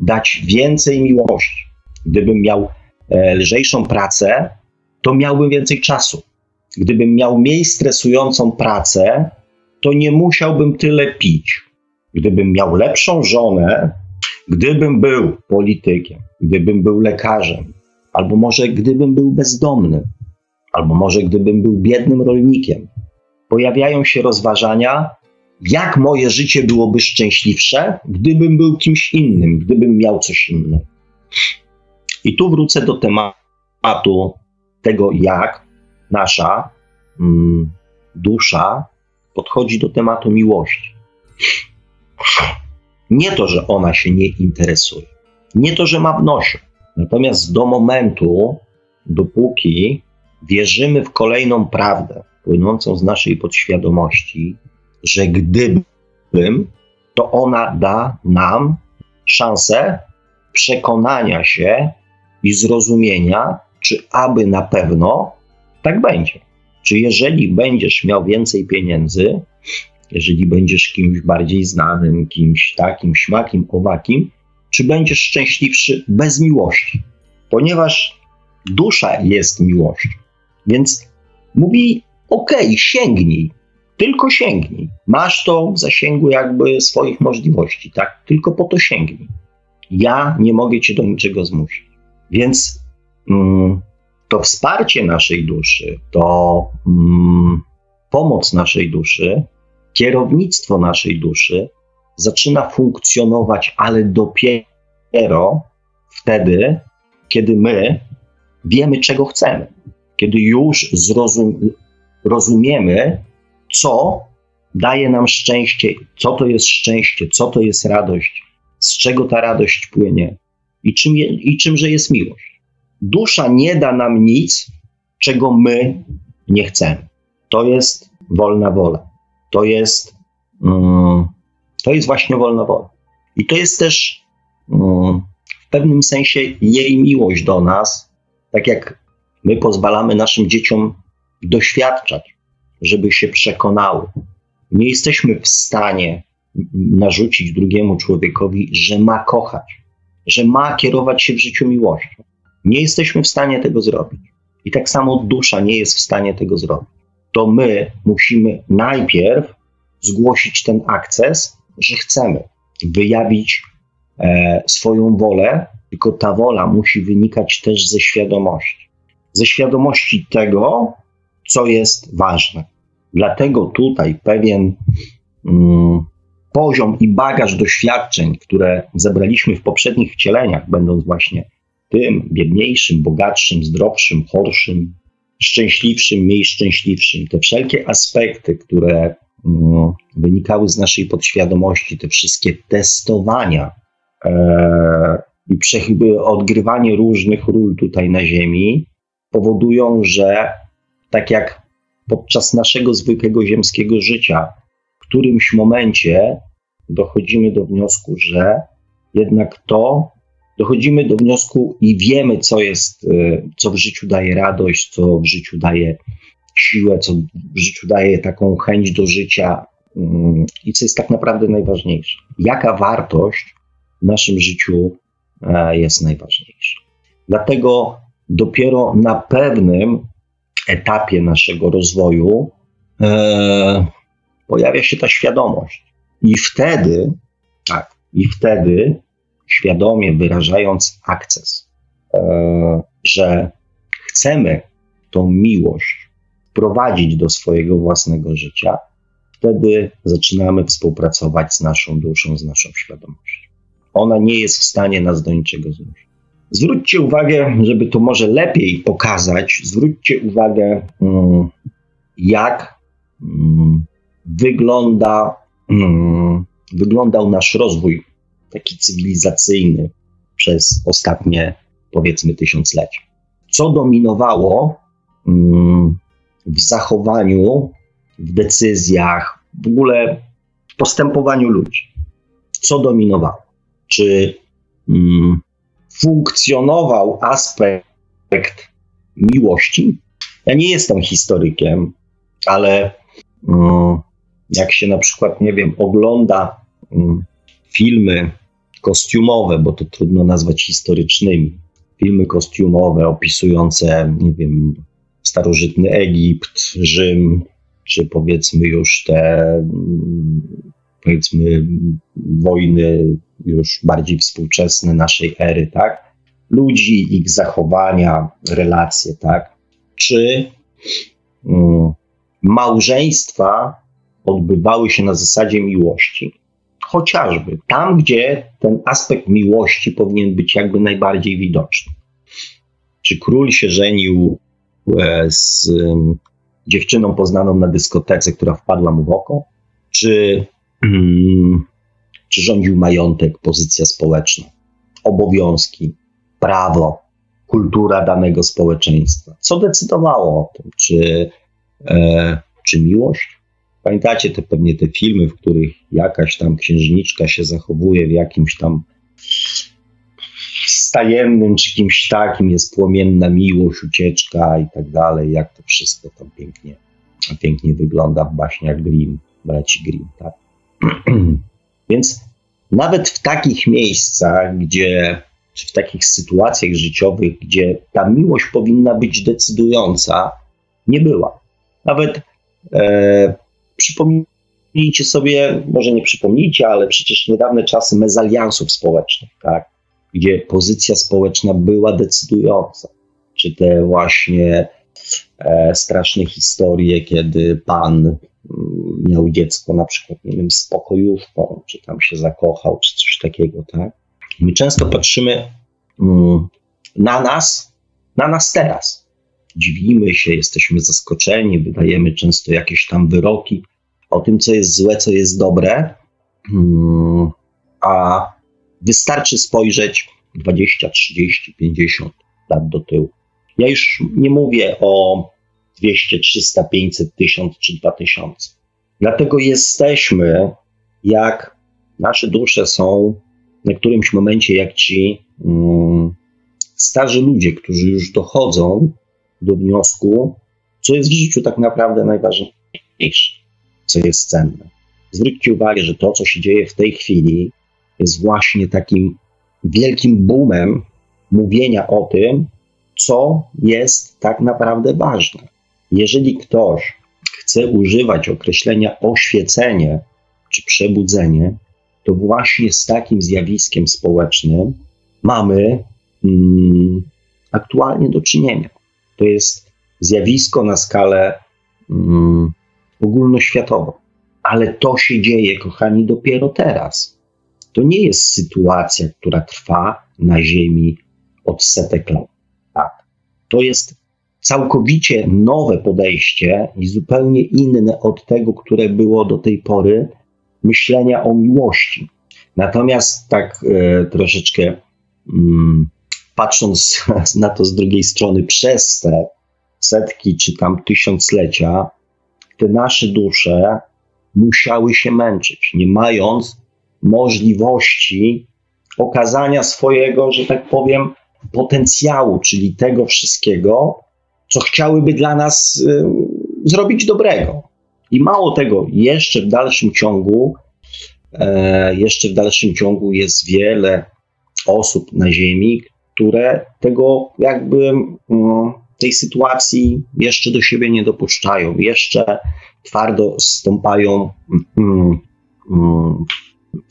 dać więcej miłości. Gdybym miał e, lżejszą pracę, to miałbym więcej czasu. Gdybym miał mniej stresującą pracę, to nie musiałbym tyle pić. gdybym miał lepszą żonę, gdybym był politykiem, gdybym był lekarzem, albo może gdybym był bezdomnym, albo może gdybym był biednym rolnikiem, pojawiają się rozważania, jak moje życie byłoby szczęśliwsze, gdybym był kimś innym, gdybym miał coś innego. I tu wrócę do tematu tego, jak nasza mm, dusza podchodzi do tematu miłości. Nie to, że ona się nie interesuje, nie to, że ma w nosie. Natomiast do momentu, dopóki wierzymy w kolejną prawdę płynącą z naszej podświadomości, że gdybym, to ona da nam szansę przekonania się i zrozumienia, czy aby na pewno tak będzie. Czy jeżeli będziesz miał więcej pieniędzy, jeżeli będziesz kimś bardziej znanym, kimś takim, śmakim, owakim, czy będziesz szczęśliwszy bez miłości? Ponieważ dusza jest miłością. Więc mówi: OK, sięgnij, tylko sięgnij. Masz to w zasięgu jakby swoich możliwości, tak? Tylko po to sięgnij. Ja nie mogę cię do niczego zmusić. Więc mm, to wsparcie naszej duszy, to mm, pomoc naszej duszy, kierownictwo naszej duszy zaczyna funkcjonować, ale dopiero wtedy, kiedy my wiemy, czego chcemy, kiedy już zrozum rozumiemy, co daje nam szczęście, co to jest szczęście, co to jest radość, z czego ta radość płynie i, czym je, i czymże jest miłość. Dusza nie da nam nic, czego my nie chcemy. To jest wolna wola. To jest, um, to jest właśnie wolna wola. I to jest też um, w pewnym sensie jej miłość do nas, tak jak my pozwalamy naszym dzieciom doświadczać, żeby się przekonały. Nie jesteśmy w stanie narzucić drugiemu człowiekowi, że ma kochać, że ma kierować się w życiu miłością. Nie jesteśmy w stanie tego zrobić. I tak samo dusza nie jest w stanie tego zrobić. To my musimy najpierw zgłosić ten akces, że chcemy wyjawić e, swoją wolę, tylko ta wola musi wynikać też ze świadomości. Ze świadomości tego, co jest ważne. Dlatego tutaj pewien mm, poziom i bagaż doświadczeń, które zebraliśmy w poprzednich wcieleniach, będąc właśnie tym biedniejszym, bogatszym, zdrowszym, chorszym, szczęśliwszym, mniej szczęśliwszym, te wszelkie aspekty, które wynikały z naszej podświadomości, te wszystkie testowania e, i odgrywanie różnych ról tutaj na Ziemi, powodują, że tak jak podczas naszego zwykłego ziemskiego życia, w którymś momencie dochodzimy do wniosku, że jednak to dochodzimy do wniosku i wiemy, co jest, e, co w życiu daje radość, co w życiu daje siłę, co w życiu daje taką chęć do życia mm, i co jest tak naprawdę najważniejsze. Jaka wartość w naszym życiu e, jest najważniejsza. Dlatego dopiero na pewnym etapie naszego rozwoju e, pojawia się ta świadomość. I wtedy, tak, i wtedy świadomie wyrażając akces, e, że chcemy tą miłość wprowadzić do swojego własnego życia, wtedy zaczynamy współpracować z naszą duszą, z naszą świadomością. Ona nie jest w stanie nas do niczego zmusić. Zwróćcie uwagę, żeby to może lepiej pokazać, zwróćcie uwagę, mm, jak mm, wygląda, mm, wyglądał nasz rozwój taki cywilizacyjny przez ostatnie, powiedzmy, tysiąclecia. Co dominowało w zachowaniu, w decyzjach, w ogóle w postępowaniu ludzi? Co dominowało? Czy funkcjonował aspekt miłości. Ja nie jestem historykiem, ale mm, jak się na przykład, nie wiem, ogląda mm, filmy kostiumowe, bo to trudno nazwać historycznymi, filmy kostiumowe opisujące, nie wiem, starożytny Egipt, Rzym, czy powiedzmy już te mm, powiedzmy wojny już bardziej współczesne naszej ery, tak? Ludzi, ich zachowania, relacje, tak? Czy um, małżeństwa odbywały się na zasadzie miłości? Chociażby tam, gdzie ten aspekt miłości powinien być jakby najbardziej widoczny. Czy król się żenił z dziewczyną poznaną na dyskotece, która wpadła mu w oko? Czy, hmm, czy rządził majątek, pozycja społeczna, obowiązki, prawo, kultura danego społeczeństwa? Co decydowało o tym? Czy, e, czy miłość? Pamiętacie te pewnie te filmy, w których jakaś tam księżniczka się zachowuje w jakimś tam stajennym czy kimś takim, jest płomienna miłość, ucieczka i tak dalej, jak to wszystko tam pięknie, pięknie wygląda w baśniach Grimm, braci Grimm, tak? Więc nawet w takich miejscach, gdzie, czy w takich sytuacjach życiowych, gdzie ta miłość powinna być decydująca, nie była. Nawet e, przypomnijcie sobie, może nie przypomnijcie, ale przecież niedawne czasy mezaliansów społecznych, tak? Gdzie pozycja społeczna była decydująca. Czy te właśnie e, straszne historie, kiedy pan mm, miał dziecko na przykład, nie wiem, z pokojówką, czy tam się zakochał, czy coś takiego, tak? My często patrzymy mm, na nas, na nas teraz. Dziwimy się, jesteśmy zaskoczeni, wydajemy często jakieś tam wyroki o tym, co jest złe, co jest dobre, mm, a Wystarczy spojrzeć 20, 30, 50 lat do tyłu. Ja już nie mówię o 200, 300, 500, 1000 czy 2000. Dlatego jesteśmy, jak nasze dusze są na którymś momencie, jak ci um, starzy ludzie, którzy już dochodzą do wniosku, co jest w życiu tak naprawdę najważniejsze, co jest cenne. Zwróćcie uwagę, że to, co się dzieje w tej chwili, jest właśnie takim wielkim boomem mówienia o tym, co jest tak naprawdę ważne. Jeżeli ktoś chce używać określenia oświecenie czy przebudzenie, to właśnie z takim zjawiskiem społecznym mamy mm, aktualnie do czynienia. To jest zjawisko na skalę mm, ogólnoświatową. Ale to się dzieje, kochani, dopiero teraz. To nie jest sytuacja, która trwa na Ziemi od setek lat. Tak. To jest całkowicie nowe podejście i zupełnie inne od tego, które było do tej pory myślenia o miłości. Natomiast tak e, troszeczkę mm, patrząc na to z drugiej strony przez te setki czy tam tysiąclecia, te nasze dusze musiały się męczyć, nie mając możliwości okazania swojego, że tak powiem, potencjału, czyli tego wszystkiego, co chciałyby dla nas y, zrobić dobrego. I mało tego, jeszcze w dalszym ciągu, e, jeszcze w dalszym ciągu jest wiele osób na Ziemi, które tego jakby mm, tej sytuacji jeszcze do siebie nie dopuszczają, jeszcze twardo stąpają mm, mm,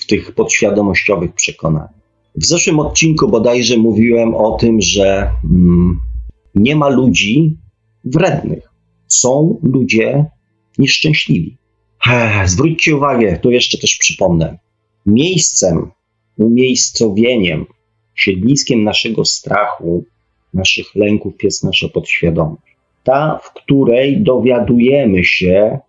tych podświadomościowych przekonaniach. W zeszłym odcinku bodajże mówiłem o tym, że mm, nie ma ludzi wrednych. Są ludzie nieszczęśliwi. Zwróćcie uwagę, tu jeszcze też przypomnę. Miejscem, umiejscowieniem, siedliskiem naszego strachu, naszych lęków jest nasza podświadomość. Ta, w której dowiadujemy się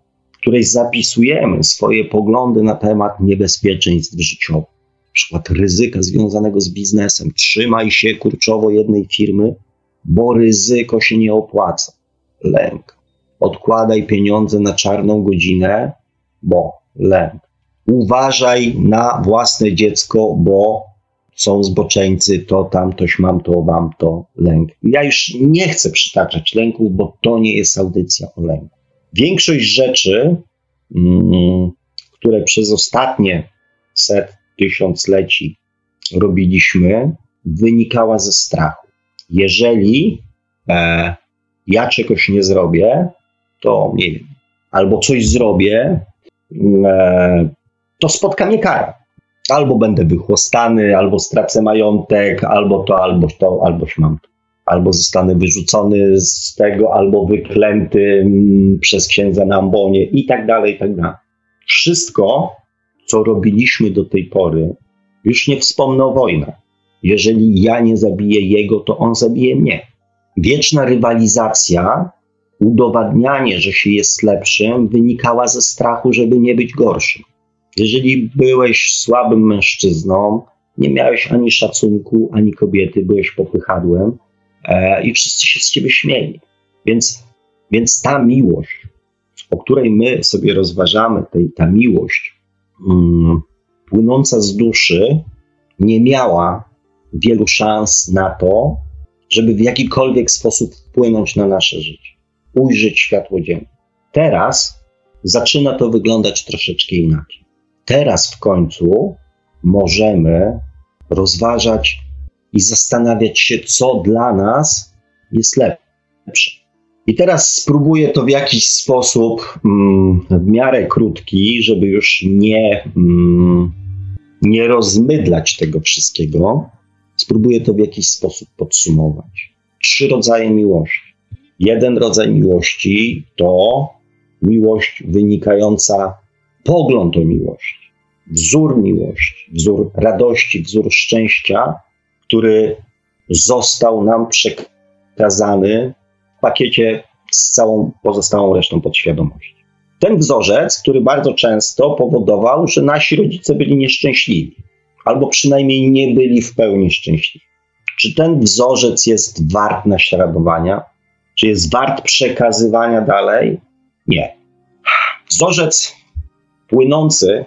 której zapisujemy swoje poglądy na temat niebezpieczeństw życiowych, na przykład ryzyka związanego z biznesem. Trzymaj się kurczowo jednej firmy, bo ryzyko się nie opłaca. Lęk. Odkładaj pieniądze na czarną godzinę, bo lęk. Uważaj na własne dziecko, bo są zboczeńcy, to tam, toś mam, to wam, to lęk. Ja już nie chcę przytaczać lęków, bo to nie jest audycja o lęku. Większość rzeczy, mm, które przez ostatnie set tysiącleci robiliśmy, wynikała ze strachu. Jeżeli e, ja czegoś nie zrobię, to nie wiem, albo coś zrobię, e, to spotka mnie kara. Albo będę wychłostany, albo stracę majątek, albo to, albo to, albo mam to. Albo zostanę wyrzucony z tego, albo wyklęty mm, przez księdza na ambonie i tak dalej, i tak dalej. Wszystko, co robiliśmy do tej pory, już nie wspomnę o wojnach. Jeżeli ja nie zabiję jego, to on zabije mnie. Wieczna rywalizacja, udowadnianie, że się jest lepszym, wynikała ze strachu, żeby nie być gorszym. Jeżeli byłeś słabym mężczyzną, nie miałeś ani szacunku, ani kobiety, byłeś popychadłem i wszyscy się z ciebie śmieli. Więc, więc ta miłość, o której my sobie rozważamy, tej, ta miłość mm, płynąca z duszy, nie miała wielu szans na to, żeby w jakikolwiek sposób wpłynąć na nasze życie, ujrzeć światło dzienne. Teraz zaczyna to wyglądać troszeczkę inaczej. Teraz w końcu możemy rozważać i zastanawiać się, co dla nas jest lepsze. I teraz spróbuję to w jakiś sposób mm, w miarę krótki, żeby już nie, mm, nie rozmydlać tego wszystkiego, Spróbuję to w jakiś sposób podsumować. Trzy rodzaje miłości. Jeden rodzaj miłości to miłość wynikająca, pogląd o miłości, wzór miłości, wzór radości, wzór szczęścia, który został nam przekazany w pakiecie z całą pozostałą resztą podświadomości. Ten wzorzec, który bardzo często powodował, że nasi rodzice byli nieszczęśliwi albo przynajmniej nie byli w pełni szczęśliwi. Czy ten wzorzec jest wart naśladowania? Czy jest wart przekazywania dalej? Nie. Wzorzec płynący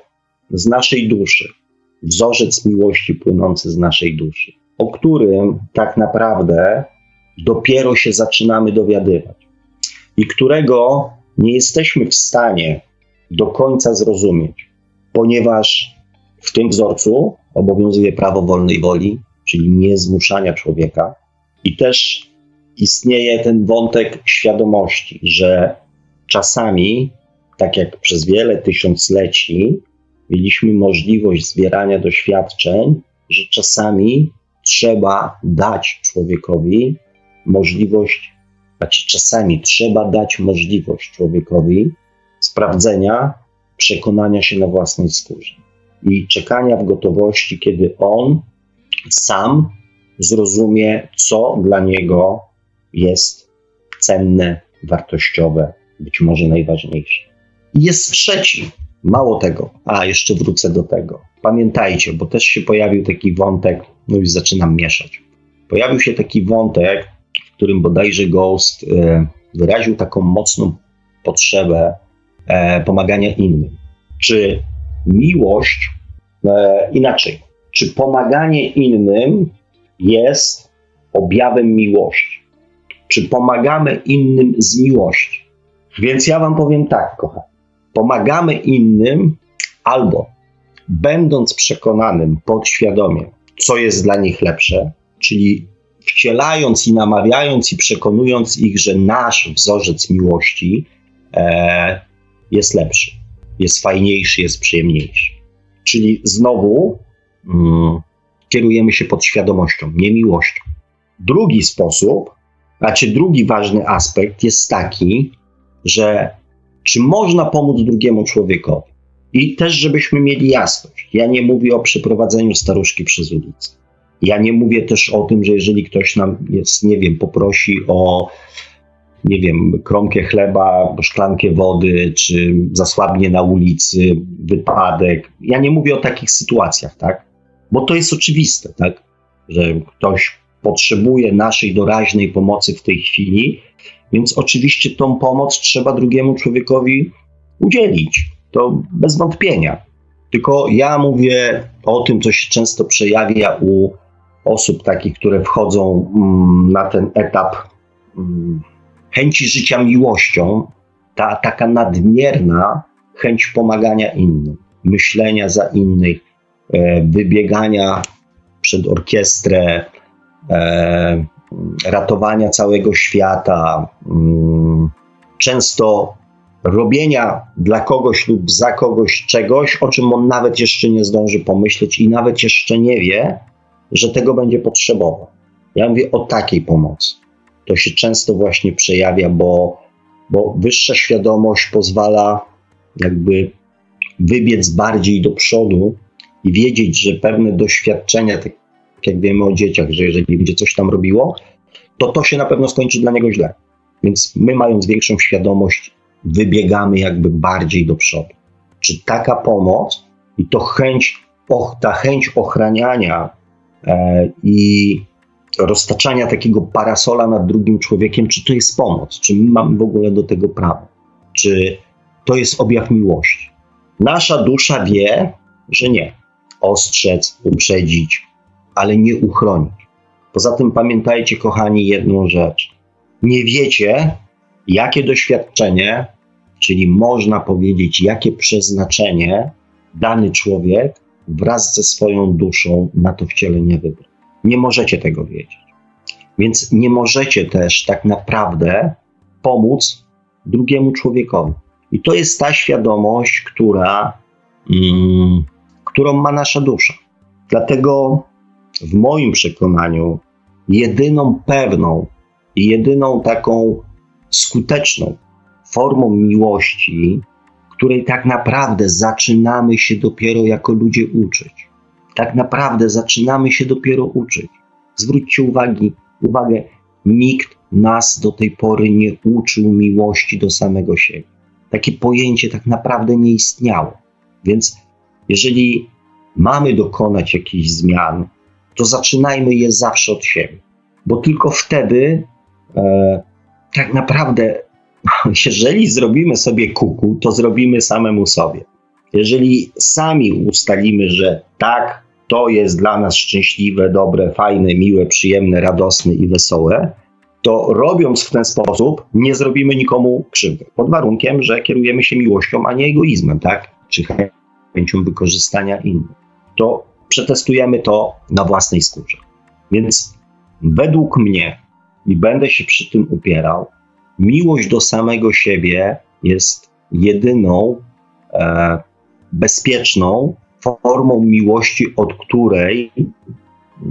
z naszej duszy, wzorzec miłości płynący z naszej duszy, o którym tak naprawdę dopiero się zaczynamy dowiadywać i którego nie jesteśmy w stanie do końca zrozumieć, ponieważ w tym wzorcu obowiązuje prawo wolnej woli, czyli niezmuszania człowieka. I też istnieje ten wątek świadomości, że czasami, tak jak przez wiele tysiącleci, mieliśmy możliwość zbierania doświadczeń, że czasami trzeba dać człowiekowi możliwość, znaczy czasami trzeba dać możliwość człowiekowi sprawdzenia, przekonania się na własnej skórze i czekania w gotowości, kiedy on sam zrozumie, co dla niego jest cenne, wartościowe, być może najważniejsze. I jest trzeci, mało tego, a jeszcze wrócę do tego. Pamiętajcie, bo też się pojawił taki wątek, no już zaczynam mieszać. Pojawił się taki wątek, w którym bodajże Ghost e, wyraził taką mocną potrzebę e, pomagania innym. Czy miłość e, inaczej. Czy pomaganie innym jest objawem miłości? Czy pomagamy innym z miłości? Więc ja Wam powiem tak, kochani. Pomagamy innym albo będąc przekonanym podświadomie, co jest dla nich lepsze, czyli wcielając i namawiając i przekonując ich, że nasz wzorzec miłości e, jest lepszy jest fajniejszy, jest przyjemniejszy. Czyli znowu mm, kierujemy się podświadomością, nie miłością. Drugi sposób, znaczy drugi ważny aspekt jest taki, że czy można pomóc drugiemu człowiekowi? I też, żebyśmy mieli jasność. Ja nie mówię o przeprowadzeniu staruszki przez ulicę. Ja nie mówię też o tym, że jeżeli ktoś nam jest, nie wiem, poprosi o nie wiem, kromkę chleba, szklankę wody, czy zasłabnie na ulicy, wypadek. Ja nie mówię o takich sytuacjach, tak? Bo to jest oczywiste, tak? Że ktoś potrzebuje naszej doraźnej pomocy w tej chwili, więc oczywiście tą pomoc trzeba drugiemu człowiekowi udzielić. To bez wątpienia. Tylko ja mówię o tym, co się często przejawia u osób takich, które wchodzą mm, na ten etap mm, chęci życia miłością, ta taka nadmierna chęć pomagania innym, myślenia za innych, e, wybiegania przed orkiestrę, e, ratowania całego świata, mm, często robienia dla kogoś lub za kogoś czegoś, o czym on nawet jeszcze nie zdąży pomyśleć i nawet jeszcze nie wie, że tego będzie potrzebował. Ja mówię o takiej pomocy. To się często właśnie przejawia, bo, bo wyższa świadomość pozwala jakby wybiec bardziej do przodu i wiedzieć, że pewne doświadczenia, tak jak wiemy o dzieciach, że jeżeli będzie coś tam robiło, to to się na pewno skończy dla niego źle. Więc my, mając większą świadomość, wybiegamy jakby bardziej do przodu. Czy taka pomoc i to chęć, och, ta chęć ochraniania e, i roztaczania takiego parasola nad drugim człowiekiem, czy to jest pomoc? Czy my mamy w ogóle do tego prawo? Czy to jest objaw miłości? Nasza dusza wie, że nie. Ostrzec, uprzedzić, ale nie uchronić. Poza tym pamiętajcie, kochani, jedną rzecz. Nie wiecie, jakie doświadczenie, czyli można powiedzieć, jakie przeznaczenie dany człowiek wraz ze swoją duszą na to wcielenie wybrał. Nie możecie tego wiedzieć. Więc nie możecie też tak naprawdę pomóc drugiemu człowiekowi. I to jest ta świadomość, która, mm, którą ma nasza dusza. Dlatego w moim przekonaniu jedyną pewną i jedyną taką skuteczną formą miłości, której tak naprawdę zaczynamy się dopiero jako ludzie uczyć. Tak naprawdę zaczynamy się dopiero uczyć. Zwróćcie uwagi, uwagę, nikt nas do tej pory nie uczył miłości do samego siebie. Takie pojęcie tak naprawdę nie istniało. Więc jeżeli mamy dokonać jakichś zmian, to zaczynajmy je zawsze od siebie, bo tylko wtedy e, tak naprawdę, jeżeli zrobimy sobie kuku, to zrobimy samemu sobie. Jeżeli sami ustalimy, że tak, to jest dla nas szczęśliwe, dobre, fajne, miłe, przyjemne, radosne i wesołe, to robiąc w ten sposób, nie zrobimy nikomu krzywdy. Pod warunkiem, że kierujemy się miłością, a nie egoizmem, tak? Czy chęcią wykorzystania innych. To przetestujemy to na własnej skórze. Więc według mnie, i będę się przy tym upierał, miłość do samego siebie jest jedyną e, bezpieczną formą miłości, od której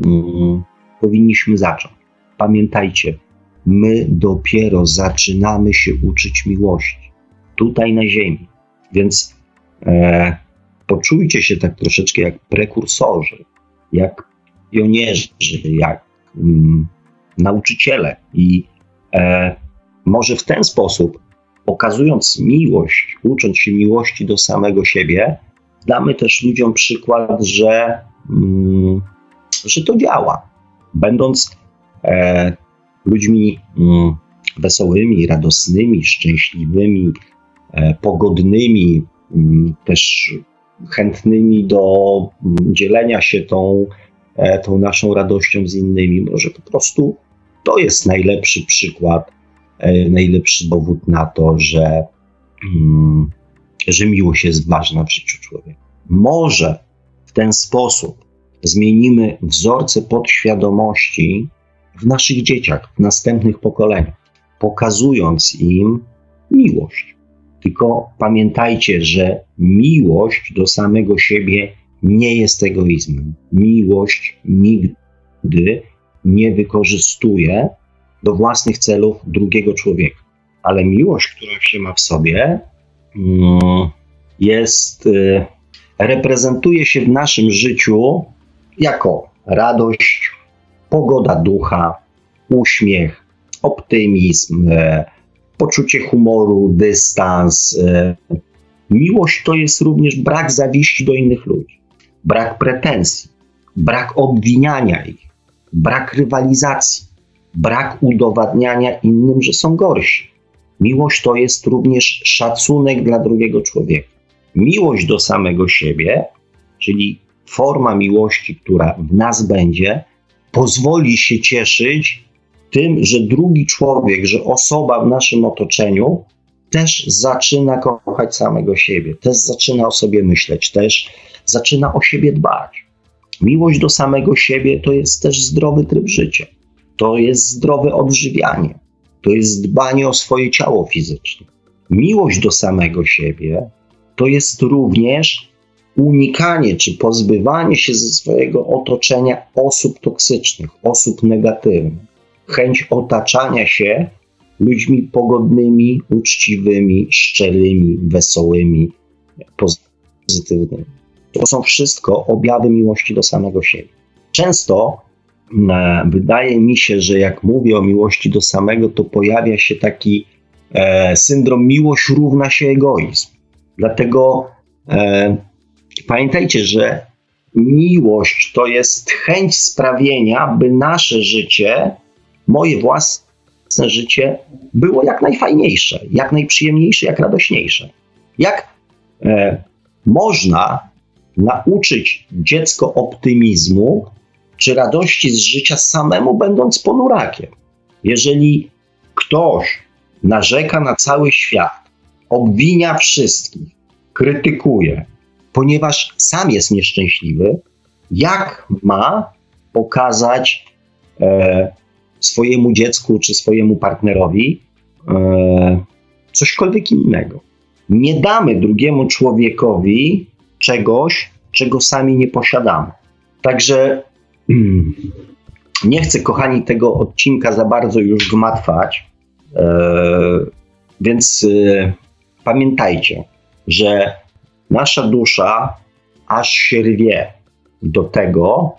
mm, powinniśmy zacząć. Pamiętajcie, my dopiero zaczynamy się uczyć miłości tutaj na Ziemi. Więc e, poczujcie się tak troszeczkę jak prekursorzy, jak pionierzy, jak mm, nauczyciele. I e, może w ten sposób, pokazując miłość, ucząc się miłości do samego siebie, damy też ludziom przykład, że, mm, że to działa. Będąc e, ludźmi mm, wesołymi, radosnymi, szczęśliwymi, e, pogodnymi, mm, też chętnymi do mm, dzielenia się tą, e, tą naszą radością z innymi. Może po prostu to jest najlepszy przykład, najlepszy dowód na to, że, mm, że miłość jest ważna w życiu człowieka. Może w ten sposób zmienimy wzorce podświadomości w naszych dzieciach, w następnych pokoleniach, pokazując im miłość. Tylko pamiętajcie, że miłość do samego siebie nie jest egoizmem. Miłość nigdy nie wykorzystuje do własnych celów drugiego człowieka. Ale miłość, która się ma w sobie, mm, jest, y, reprezentuje się w naszym życiu jako radość, pogoda ducha, uśmiech, optymizm, e, poczucie humoru, dystans. E, miłość to jest również brak zawiści do innych ludzi, brak pretensji, brak obwiniania ich, brak rywalizacji, brak udowadniania innym, że są gorsi. Miłość to jest również szacunek dla drugiego człowieka. Miłość do samego siebie, czyli forma miłości, która w nas będzie, pozwoli się cieszyć tym, że drugi człowiek, że osoba w naszym otoczeniu też zaczyna kochać samego siebie, też zaczyna o sobie myśleć, też zaczyna o siebie dbać. Miłość do samego siebie to jest też zdrowy tryb życia, to jest zdrowe odżywianie, to jest dbanie o swoje ciało fizyczne, miłość do samego siebie to jest również unikanie czy pozbywanie się ze swojego otoczenia osób toksycznych, osób negatywnych, chęć otaczania się ludźmi pogodnymi, uczciwymi, szczerymi, wesołymi, pozytywnymi. To są wszystko objawy miłości do samego siebie. Często wydaje mi się, że jak mówię o miłości do samego, to pojawia się taki e, syndrom miłość równa się egoizm. Dlatego e, pamiętajcie, że miłość to jest chęć sprawienia, by nasze życie, moje własne życie, było jak najfajniejsze, jak najprzyjemniejsze, jak radośniejsze. Jak e, można nauczyć dziecko optymizmu czy radości z życia samemu będąc ponurakiem? Jeżeli ktoś narzeka na cały świat, obwinia wszystkich, krytykuje, ponieważ sam jest nieszczęśliwy, jak ma pokazać e, swojemu dziecku czy swojemu partnerowi e, cośkolwiek innego? Nie damy drugiemu człowiekowi czegoś, czego sami nie posiadamy. Także nie chcę, kochani, tego odcinka za bardzo już gmatwać, e, więc e, pamiętajcie, że nasza dusza aż się rwie do tego,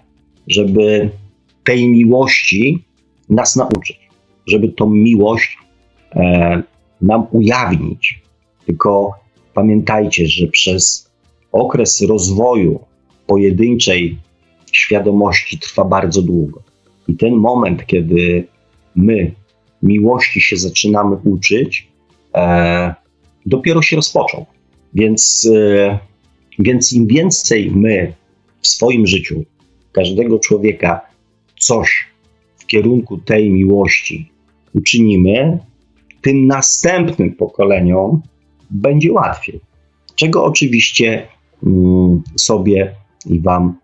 żeby tej miłości nas nauczyć, żeby tą miłość e, nam ujawnić. Tylko pamiętajcie, że przez okres rozwoju pojedynczej świadomości trwa bardzo długo. I ten moment, kiedy my miłości się zaczynamy uczyć, e, dopiero się rozpoczął. Więc, e, więc im więcej my w swoim życiu, każdego człowieka, coś w kierunku tej miłości uczynimy, tym następnym pokoleniom będzie łatwiej. Czego oczywiście mm, sobie i Wam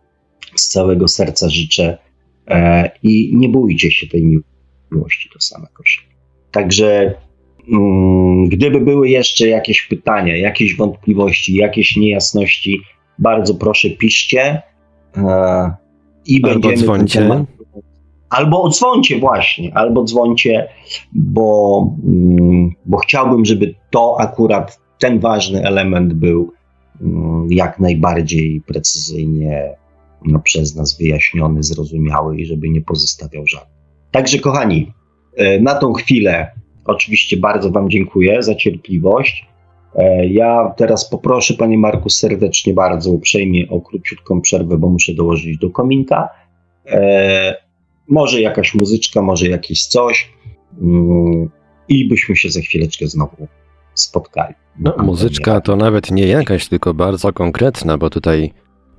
z całego serca życzę. E, I nie bójcie się tej miłości do samego siebie. Także Mm, gdyby były jeszcze jakieś pytania, jakieś wątpliwości, jakieś niejasności, bardzo proszę piszcie e, i albo będziemy dzwońcie. Temat, albo odzwońcie właśnie, albo dzwońcie, bo, mm, bo chciałbym, żeby to akurat ten ważny element był mm, jak najbardziej precyzyjnie no, przez nas wyjaśniony, zrozumiały i żeby nie pozostawiał żadnych. Także kochani, e, na tą chwilę Oczywiście bardzo Wam dziękuję za cierpliwość. E, ja teraz poproszę Panie Marku serdecznie bardzo uprzejmie o króciutką przerwę, bo muszę dołożyć do kominka. E, może jakaś muzyczka, może jakieś coś. Mm, I byśmy się za chwileczkę znowu spotkali. No, muzyczka to nawet nie jakaś, tylko bardzo konkretna, bo tutaj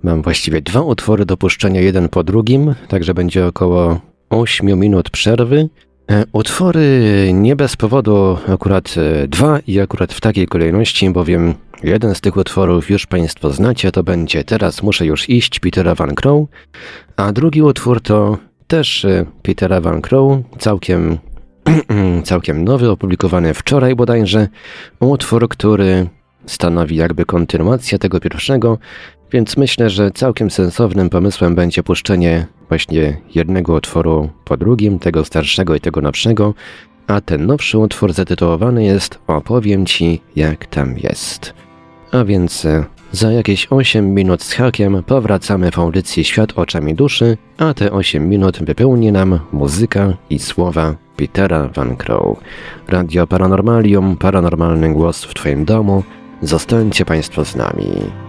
mam właściwie dwa utwory do puszczenia jeden po drugim, także będzie około 8 minut przerwy. E, utwory nie bez powodu akurat e, dwa i akurat w takiej kolejności, bowiem jeden z tych utworów już Państwo znacie, to będzie Teraz muszę już iść Petera Van Crow, a drugi utwór to też e, Petera Van Crow, całkiem, całkiem nowy, opublikowany wczoraj bodajże, utwór, który stanowi jakby kontynuację tego pierwszego, więc myślę, że całkiem sensownym pomysłem będzie puszczenie właśnie jednego utworu po drugim, tego starszego i tego nowszego, a ten nowszy utwór zatytułowany jest Opowiem Ci jak tam jest. A więc e, za jakieś 8 minut z hakiem powracamy w audycji Świat oczami duszy, a te 8 minut wypełni nam muzyka i słowa Petera Van Crow. Radio Paranormalium, paranormalny głos w Twoim domu. Zostańcie Państwo z nami.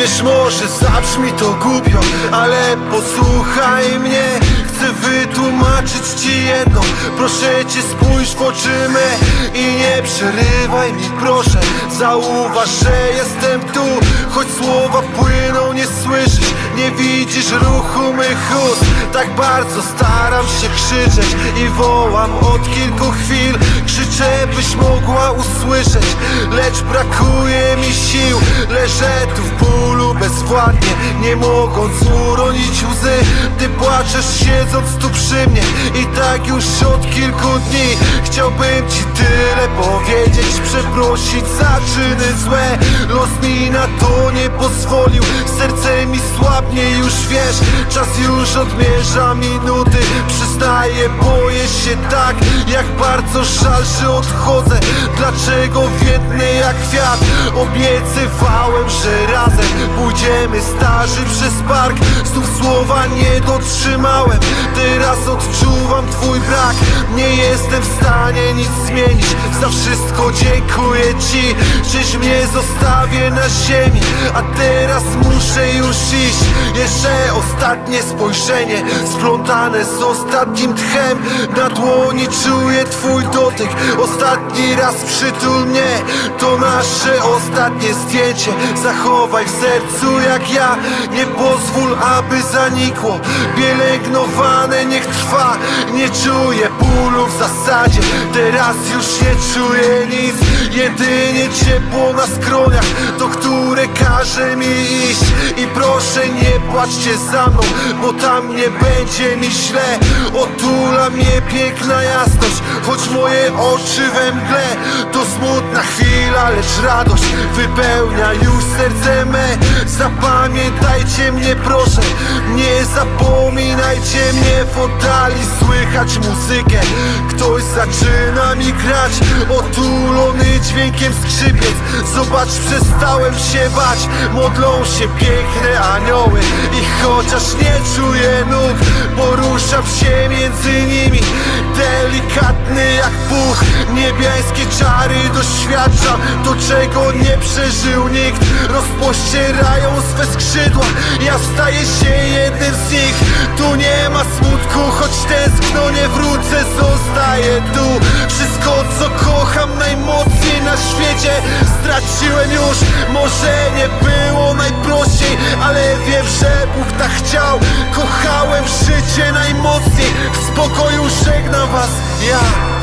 Wiesz, może zabrzmi to głupio, ale posłuchaj mnie. Chcę wytłumaczyć ci jedno. Proszę cię spójrz w oczy me I nie przerywaj mi proszę. Zauważ, że jestem tu Choć słowa płyną, nie słyszysz Nie widzisz ruchu mych ust. Tak bardzo staram się krzyczeć I wołam od kilku chwil. Krzyczę byś mogła usłyszeć Lecz brakuje mi sił. Leżę tu w bólu bezwładnie Nie mogąc uronić łzy. Ty płaczesz siedząc tu przy mnie I tak już od kilku dni. Chciałbym ci tyle powiedzieć Przeprosić za czyny złe. Los mi na to nie pozwolił Serce mi słabnie już wiesz Czas już odmierza minuty. Przyznaję, boję się tak Jak bardzo żal, że odchodzę. Dlaczego wiednę jak kwiat Obiecywałem, że razem Pójdziemy starzy przez park? Znów słowa nie dotrzymałem. Teraz odczuwam twój brak. Nie jestem w stanie nic zmienić. Za wszystko dziękuję ci. Czyś mnie zostawię na ziemi? A teraz muszę już iść Jeszcze ostatnie spojrzenie Splątane z ostatnim tchem. Na dłoni czuję twój dotyk. Ostatni raz przytul mnie. To nasze ostatnie zdjęcie. Zachowaj w sercu jak ja. Nie pozwól, aby zanikło. Pielęgnowane niech trwa. Nie czuję bólu w zasadzie. Teraz już nie czuję nic. Jedynie ciepło na skroniach To które każe mi iść. I proszę nie płaczcie za mną Bo tam nie będzie mi źle. Otula mnie piękna jasność Choć moje oczy we mgle. To smutna chwila, lecz radość Wypełnia już serce me. Zapamiętajcie mnie proszę Nie zapominajcie mnie. W oddali Słychać muzykę Ktoś zaczyna mi grać. Otulony dźwiękiem skrzypiec Zobacz, przestałem się bać. Modlą się piękne anioły I chociaż nie czuję nóg Poruszam się między nimi. Delikatny jak puch Niebiańskie czary doświadczam To czego nie przeżył nikt. Rozpościerają swe skrzydła Ja staję się jednym z nich. Tu nie ma smutku Choć tęskno nie wrócę Zostaję tu. Wszystko co kocham najmocniej na świecie Straciłem już. Może nie było najprościej Ale wiem, że Bóg tak chciał. Kochałem życie najmocniej. W spokoju żegnam was. Ja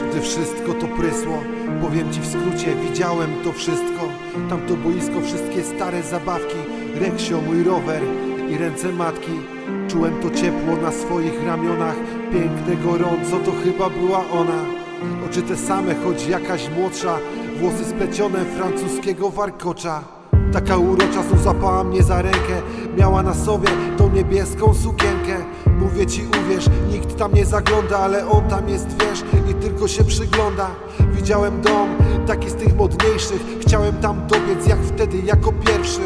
uwierz, gdy wszystko to prysło. Powiem ci w skrócie, widziałem to wszystko. Tam to boisko, wszystkie stare zabawki. Reksio, mój rower i ręce matki. Czułem to ciepło na swoich ramionach. Piękne, gorąco, to chyba była ona. Oczy te same, choć jakaś młodsza. Włosy splecione francuskiego warkocza Taka urocza znów zapała mnie za rękę Miała na sobie tą niebieską sukienkę. Mówię ci uwierz, nikt tam nie zagląda Ale on tam jest, wiesz, i tylko się przygląda. Widziałem dom, taki z tych modniejszych Chciałem tam dobiec jak wtedy, jako pierwszy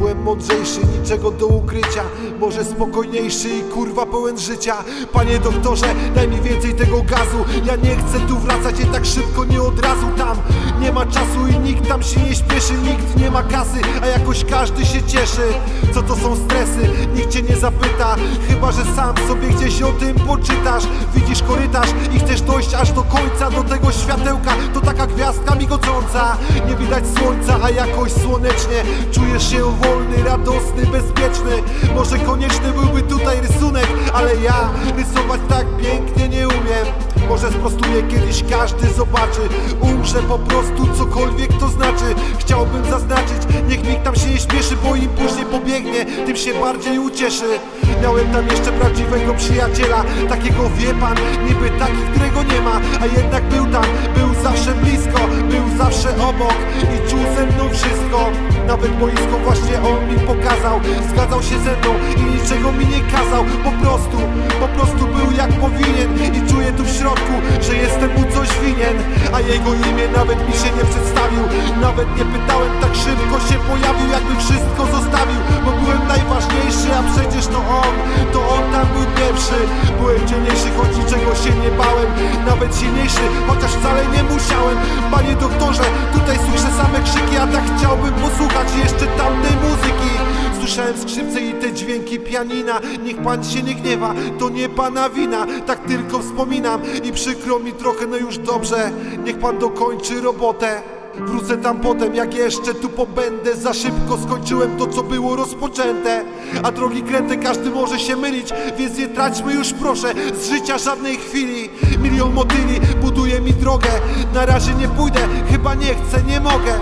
Byłem mądrzejszy, niczego do ukrycia. Może spokojniejszy i kurwa pełen życia. Panie doktorze, daj mi więcej tego gazu. Ja nie chcę tu wracać, i tak szybko, nie od razu tam. Nie ma czasu i nikt tam się nie śpieszy Nikt nie ma kasy, a jakoś każdy się cieszy. Co to są stresy? Nikt cię nie zapyta. Chyba, że sam sobie gdzieś o tym poczytasz. Widzisz korytarz i chcesz dojść aż do końca Do tego światełka, to taka gwiazdka migocąca Nie widać słońca, a jakoś słonecznie Czujesz się wolny, radosny, bezpieczny. Może konieczny byłby tutaj rysunek Ale ja rysować tak pięknie nie umiem może sprostuję kiedyś każdy zobaczy. Umrze po prostu cokolwiek to znaczy. Chciałbym zaznaczyć, niech nikt tam się nie śpieszy Bo im później pobiegnie, tym się bardziej ucieszy. Miałem tam jeszcze prawdziwego przyjaciela. Takiego wie pan, niby taki, którego nie ma. A jednak był tam, był zawsze blisko Był zawsze obok i czuł ze mną wszystko. Nawet boisko właśnie on mi pokazał. Zgadzał się ze mną i niczego mi nie kazał. Po prostu, po prostu był jak powinien I czuję tu w środku, że jestem mu coś winien A jego imię nawet mi się nie przedstawił. Nawet nie pytałem, tak szybko się pojawił Jakby wszystko zostawił, bo byłem najważniejszy A przecież to on, to on tam był pierwszy. Byłem dzielniejszy, choć niczego się nie bałem Nawet silniejszy, chociaż wcale nie musiałem. Panie doktorze, tutaj słyszę same krzyki A tak chciałbym posłuchać jeszcze tamtej muzyki. Słyszałem skrzypce i te dźwięki pianina Niech pan się nie gniewa, to nie pana wina Tak tylko wspominam i przykro mi trochę, no już dobrze Niech pan dokończy robotę. Wrócę tam potem, jak jeszcze tu pobędę. Za szybko skończyłem to, co było rozpoczęte. A drogi kręte, każdy może się mylić Więc nie traćmy już proszę z życia żadnej chwili. Milion motyli buduje mi drogę. Na razie nie pójdę, chyba nie chcę, nie mogę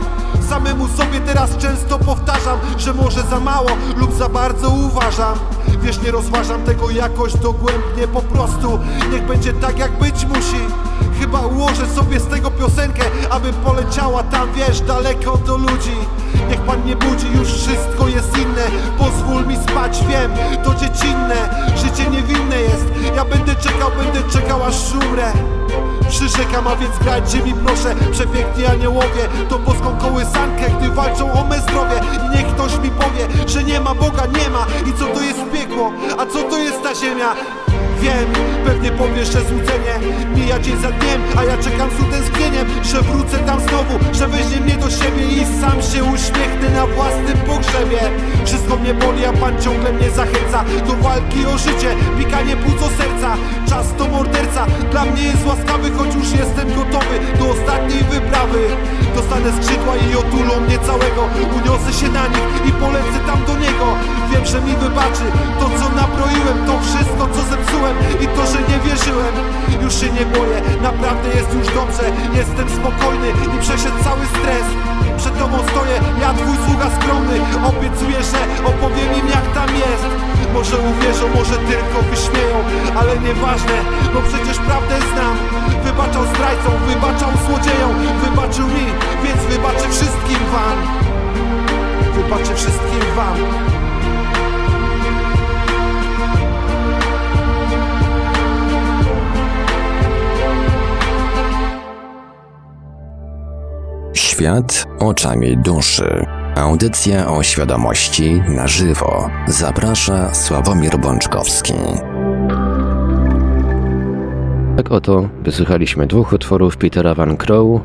Samemu sobie teraz często powtarzam, że może za mało lub za bardzo uważam. Wiesz, nie rozważam tego jakoś dogłębnie, po prostu niech będzie tak jak być musi. Chyba ułożę sobie z tego piosenkę, aby poleciała tam, wiesz, daleko do ludzi. Niech pan nie budzi, już wszystko jest inne. Pozwól mi spać, wiem, to dziecinne. Życie niewinne jest, ja będę czekał, będę czekał aż umrę Przyrzekam, a więc grajcie mi proszę Przepiękni aniołowie To boską kołysankę, gdy walczą o me zdrowie. I niech ktoś mi powie, że nie ma Boga, nie ma. I co to jest piekło, a co to jest ta ziemia Wiem, pewnie powiesz, że złudzenie Mija dzień za dniem, a ja czekam z utęsknieniem Że wrócę tam znowu, że weźmie mnie do siebie I sam się uśmiechnę na własnym pogrzebie. Wszystko mnie boli, a Pan ciągle mnie zachęca Do walki o życie, pikanie płuc o serca Czas to morderca, dla mnie jest łaskawy Choć już jestem gotowy do ostatniej wyprawy. Dostanę skrzydła i otulą mnie całego. Uniosę się na nich i polecę tam do niego. Wiem, że mi wybaczy to co nabroiłem To wszystko co zepsułem i to, że nie wierzyłem. Już się nie boję, naprawdę jest już dobrze. Jestem spokojny i przeszedł cały stres. Przed tobą stoję, ja twój sługa skromny. Obiecuję, że opowiem im jak tam jest. Może uwierzą, może tylko wyśmieją Ale nieważne, bo przecież prawdę znam. Wybaczał zdrajcom, wybaczał złodziejom. Wybaczył mi, więc wybaczę wszystkim wam. Wybaczę wszystkim wam Świat oczami duszy. Audycja o świadomości na żywo. Zaprasza Sławomir Bączkowski. Tak oto wysłuchaliśmy dwóch utworów Petera Van Crow.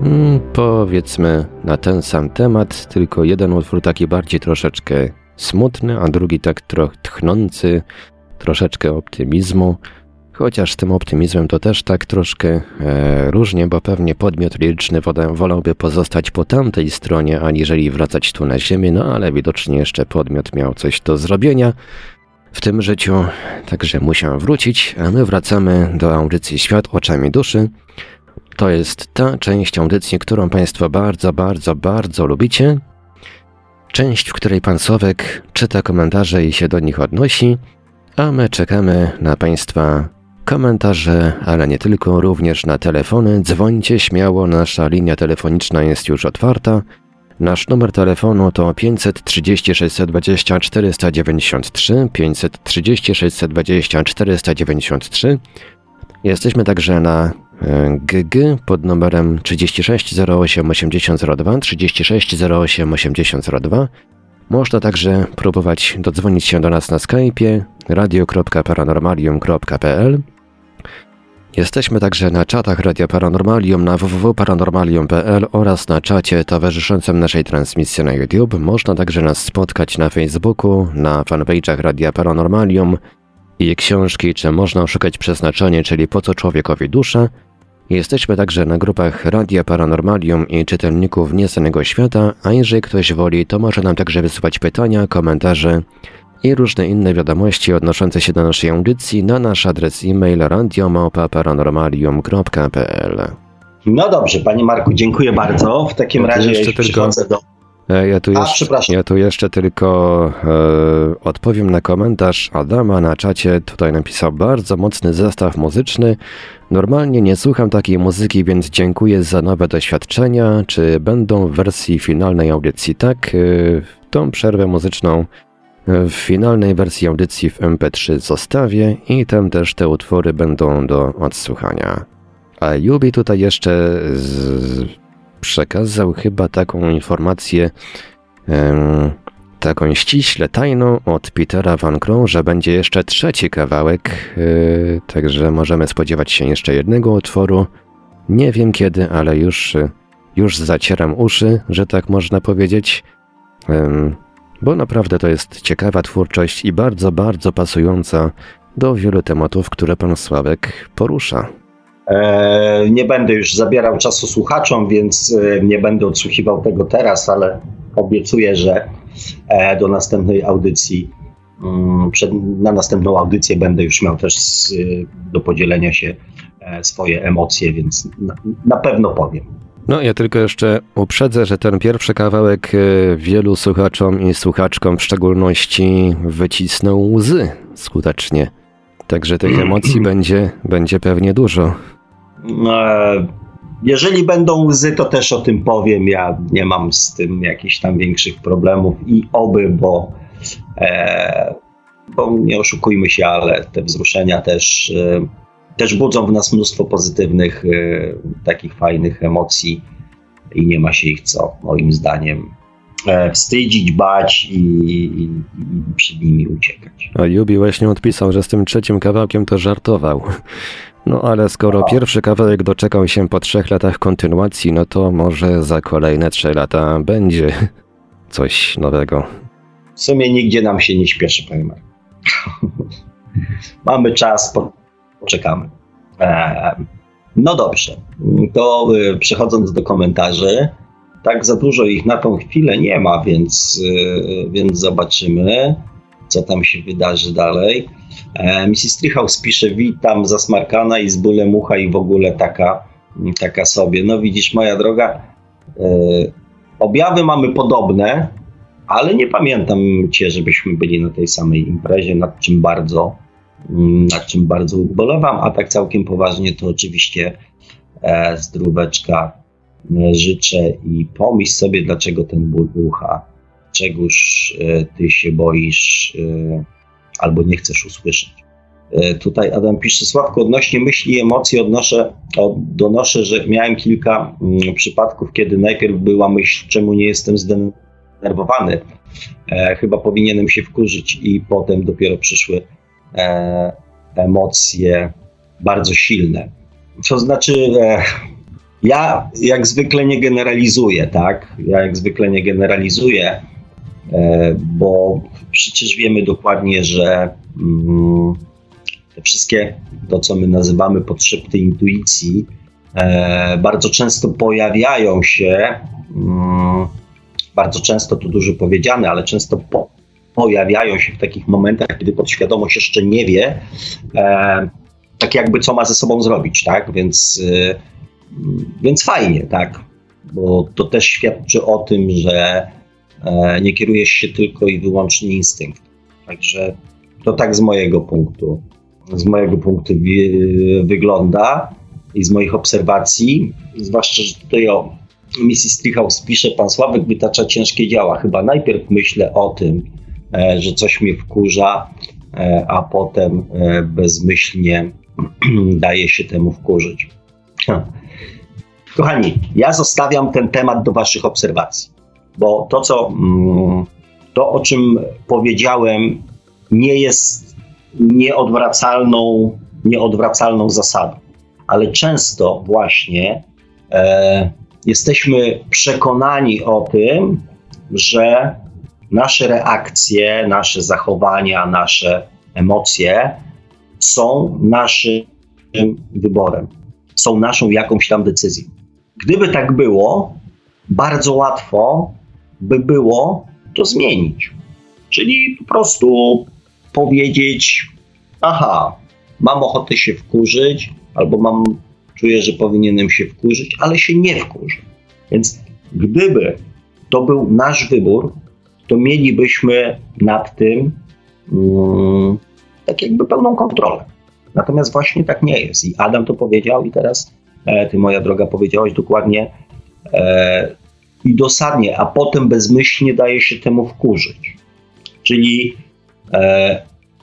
Hmm, powiedzmy na ten sam temat, tylko jeden utwór taki bardziej troszeczkę smutny, a drugi tak trochę tchnący, troszeczkę optymizmu. Chociaż z tym optymizmem to też tak troszkę e, różnie, bo pewnie podmiot liryczny wolałby pozostać po tamtej stronie, aniżeli wracać tu na ziemię, no ale widocznie jeszcze podmiot miał coś do zrobienia w tym życiu, także musiał wrócić, a my wracamy do audycji Świat oczami duszy. To jest ta część audycji, którą Państwo bardzo, bardzo, bardzo lubicie. Część, w której Pan Słowek czyta komentarze i się do nich odnosi, a my czekamy na Państwa komentarze, ale nie tylko, również na telefony. Dzwońcie śmiało, nasza linia telefoniczna jest już otwarta. Nasz numer telefonu to 530 620 493, 530 620 493. Jesteśmy także na GG pod numerem 36 08 8002, 36 08 8002. Można także próbować dodzwonić się do nas na Skype'ie radio.paranormalium.pl Jesteśmy także na czatach Radia Paranormalium na www.paranormalium.pl oraz na czacie towarzyszącym naszej transmisji na YouTube. Można także nas spotkać na Facebooku, na fanpage'ach Radia Paranormalium i książki, czy można szukać przeznaczenie, czyli po co człowiekowi dusza. Jesteśmy także na grupach Radia Paranormalium i czytelników Nieznanego Świata, a jeżeli ktoś woli, to może nam także wysyłać pytania, komentarze, i różne inne wiadomości odnoszące się do naszej audycji na nasz adres e-mail radiomałpa-paranormalium.pl No dobrze, panie Marku, dziękuję bardzo. W takim ja razie jeszcze tylko... do... E, ja tu, A, jeszcze, ja tu jeszcze tylko e, odpowiem na komentarz Adama na czacie. Tutaj napisał bardzo mocny zestaw muzyczny. Normalnie nie słucham takiej muzyki, więc dziękuję za nowe doświadczenia. Czy będą w wersji finalnej audycji? Tak, e, tą przerwę muzyczną w finalnej wersji audycji w MP3 zostawię i tam też te utwory będą do odsłuchania. A Jubi tutaj jeszcze z... przekazał chyba taką informację, em, taką ściśle tajną od Petera Van Crow, że będzie jeszcze trzeci kawałek, yy, także możemy spodziewać się jeszcze jednego utworu. Nie wiem kiedy, ale już, już zacieram uszy, że tak można powiedzieć. Bo naprawdę to jest ciekawa twórczość i bardzo, bardzo pasująca do wielu tematów, które pan Sławek porusza. E, nie będę już zabierał czasu słuchaczom, więc e, nie będę odsłuchiwał tego teraz, ale obiecuję, że e, do następnej audycji, mm, na następną audycję będę już miał też do podzielenia się swoje emocje, więc na pewno powiem. No, ja tylko jeszcze uprzedzę, że ten pierwszy kawałek wielu słuchaczom i słuchaczkom w szczególności wycisnął łzy skutecznie. Także tych emocji będzie, będzie pewnie dużo. E, jeżeli będą łzy, to też o tym powiem. Ja nie mam z tym jakichś tam większych problemów i oby, bo, e, bo nie oszukujmy się, ale te wzruszenia też, e, też budzą w nas mnóstwo pozytywnych, e, takich fajnych emocji i nie ma się ich co, moim zdaniem, e, wstydzić, bać i, i, i przed nimi uciekać. A Jubi właśnie odpisał, że z tym trzecim kawałkiem to żartował. No ale skoro pierwszy kawałek doczekał się po trzech latach kontynuacji, no to może za kolejne trzy lata będzie coś nowego. W sumie nigdzie nam się nie śpieszy, panie Marku. Mamy czas, poczekamy. no dobrze, to y, przechodząc do komentarzy, tak za dużo ich na tą chwilę nie ma, więc, y, więc zobaczymy, co tam się wydarzy dalej. Mrs. Treehouse pisze, witam zasmarkana i z bólem ucha i w ogóle taka, taka sobie. No widzisz, moja droga, e, objawy mamy podobne, ale nie pamiętam cię, żebyśmy byli na tej samej imprezie, nad czym bardzo, nad czym bardzo ubolewam, a tak całkiem poważnie to oczywiście e, zdróweczka życzę i pomyśl sobie, dlaczego ten ból ucha, czegoż ty się boisz, albo nie chcesz usłyszeć. E, tutaj Adam pisze, Sławko, odnośnie myśli i emocji odnoszę, donoszę, że miałem kilka mm, przypadków, kiedy najpierw była myśl, czemu nie jestem zdenerwowany. E, chyba powinienem się wkurzyć i potem dopiero przyszły e, emocje bardzo silne. To znaczy, e, ja jak zwykle nie generalizuję, tak? Ja jak zwykle nie generalizuję, E, bo przecież wiemy dokładnie, że mm, te wszystkie to, co my nazywamy podszepty intuicji, e, bardzo często pojawiają się, mm, bardzo często to dużo powiedziane, ale często po, pojawiają się w takich momentach, kiedy podświadomość jeszcze nie wie, e, tak jakby co ma ze sobą zrobić, tak? Więc, więc fajnie, tak? Bo to też świadczy o tym, że E, nie kierujesz się tylko i wyłącznie instynkt. Także to tak z mojego punktu, z mojego punktu wygląda i z moich obserwacji, zwłaszcza, że tutaj o misji Strichhaus pisze, pan Sławek wytacza ciężkie działa. Chyba najpierw myślę o tym, e, że coś mnie wkurza, e, a potem bezmyślnie daje się temu wkurzyć. Kochani, ja zostawiam ten temat do Waszych obserwacji bo to, co, mm, to o czym powiedziałem, nie jest nieodwracalną, nieodwracalną zasadą, ale często właśnie e, jesteśmy przekonani o tym, że nasze reakcje, nasze zachowania, nasze emocje są naszym wyborem, są naszą jakąś tam decyzją. Gdyby tak było, bardzo łatwo by było to zmienić. Czyli po prostu powiedzieć: Aha, mam ochotę się wkurzyć, albo mam, czuję, że powinienem się wkurzyć, ale się nie wkurzę. Więc gdyby to był nasz wybór, to mielibyśmy nad tym um, tak jakby pełną kontrolę. Natomiast właśnie tak nie jest. I Adam to powiedział, i teraz e, ty, moja droga, powiedziałaś dokładnie e, i dosadnie, a potem bezmyślnie daje się temu wkurzyć. Czyli e,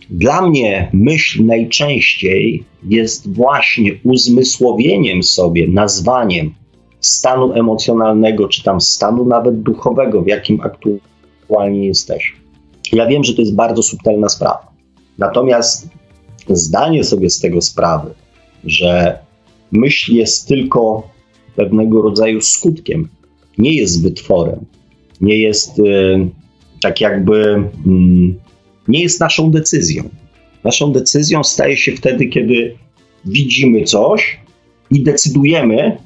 dla mnie myśl najczęściej jest właśnie uzmysłowieniem sobie, nazwaniem stanu emocjonalnego, czy tam stanu nawet duchowego, w jakim aktualnie jesteśmy. Ja wiem, że to jest bardzo subtelna sprawa. Natomiast zdanie sobie z tego sprawy, że myśl jest tylko pewnego rodzaju skutkiem, nie jest wytworem, nie jest y, tak jakby, y, nie jest naszą decyzją. Naszą decyzją staje się wtedy, kiedy widzimy coś i decydujemy,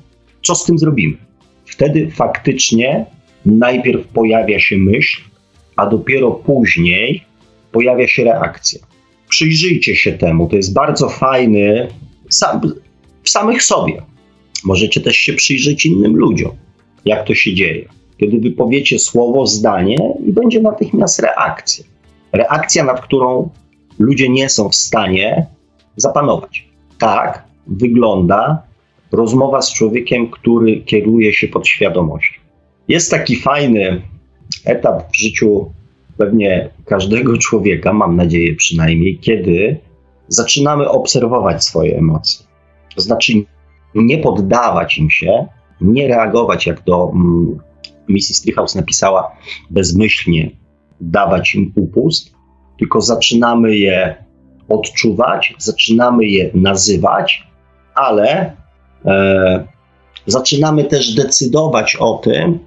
co z tym zrobimy. Wtedy faktycznie najpierw pojawia się myśl, a dopiero później pojawia się reakcja. Przyjrzyjcie się temu, to jest bardzo fajny sam, w samych sobie. Możecie też się przyjrzeć innym ludziom, jak to się dzieje. Kiedy wypowiecie słowo, zdanie i będzie natychmiast reakcja. Reakcja, nad którą ludzie nie są w stanie zapanować. Tak wygląda rozmowa z człowiekiem, który kieruje się podświadomością. Jest taki fajny etap w życiu pewnie każdego człowieka, mam nadzieję przynajmniej, kiedy zaczynamy obserwować swoje emocje. To znaczy nie poddawać im się, nie reagować, jak to mm, Mrs. Treehouse napisała, bezmyślnie dawać im upust, tylko zaczynamy je odczuwać, zaczynamy je nazywać, ale e, zaczynamy też decydować o tym,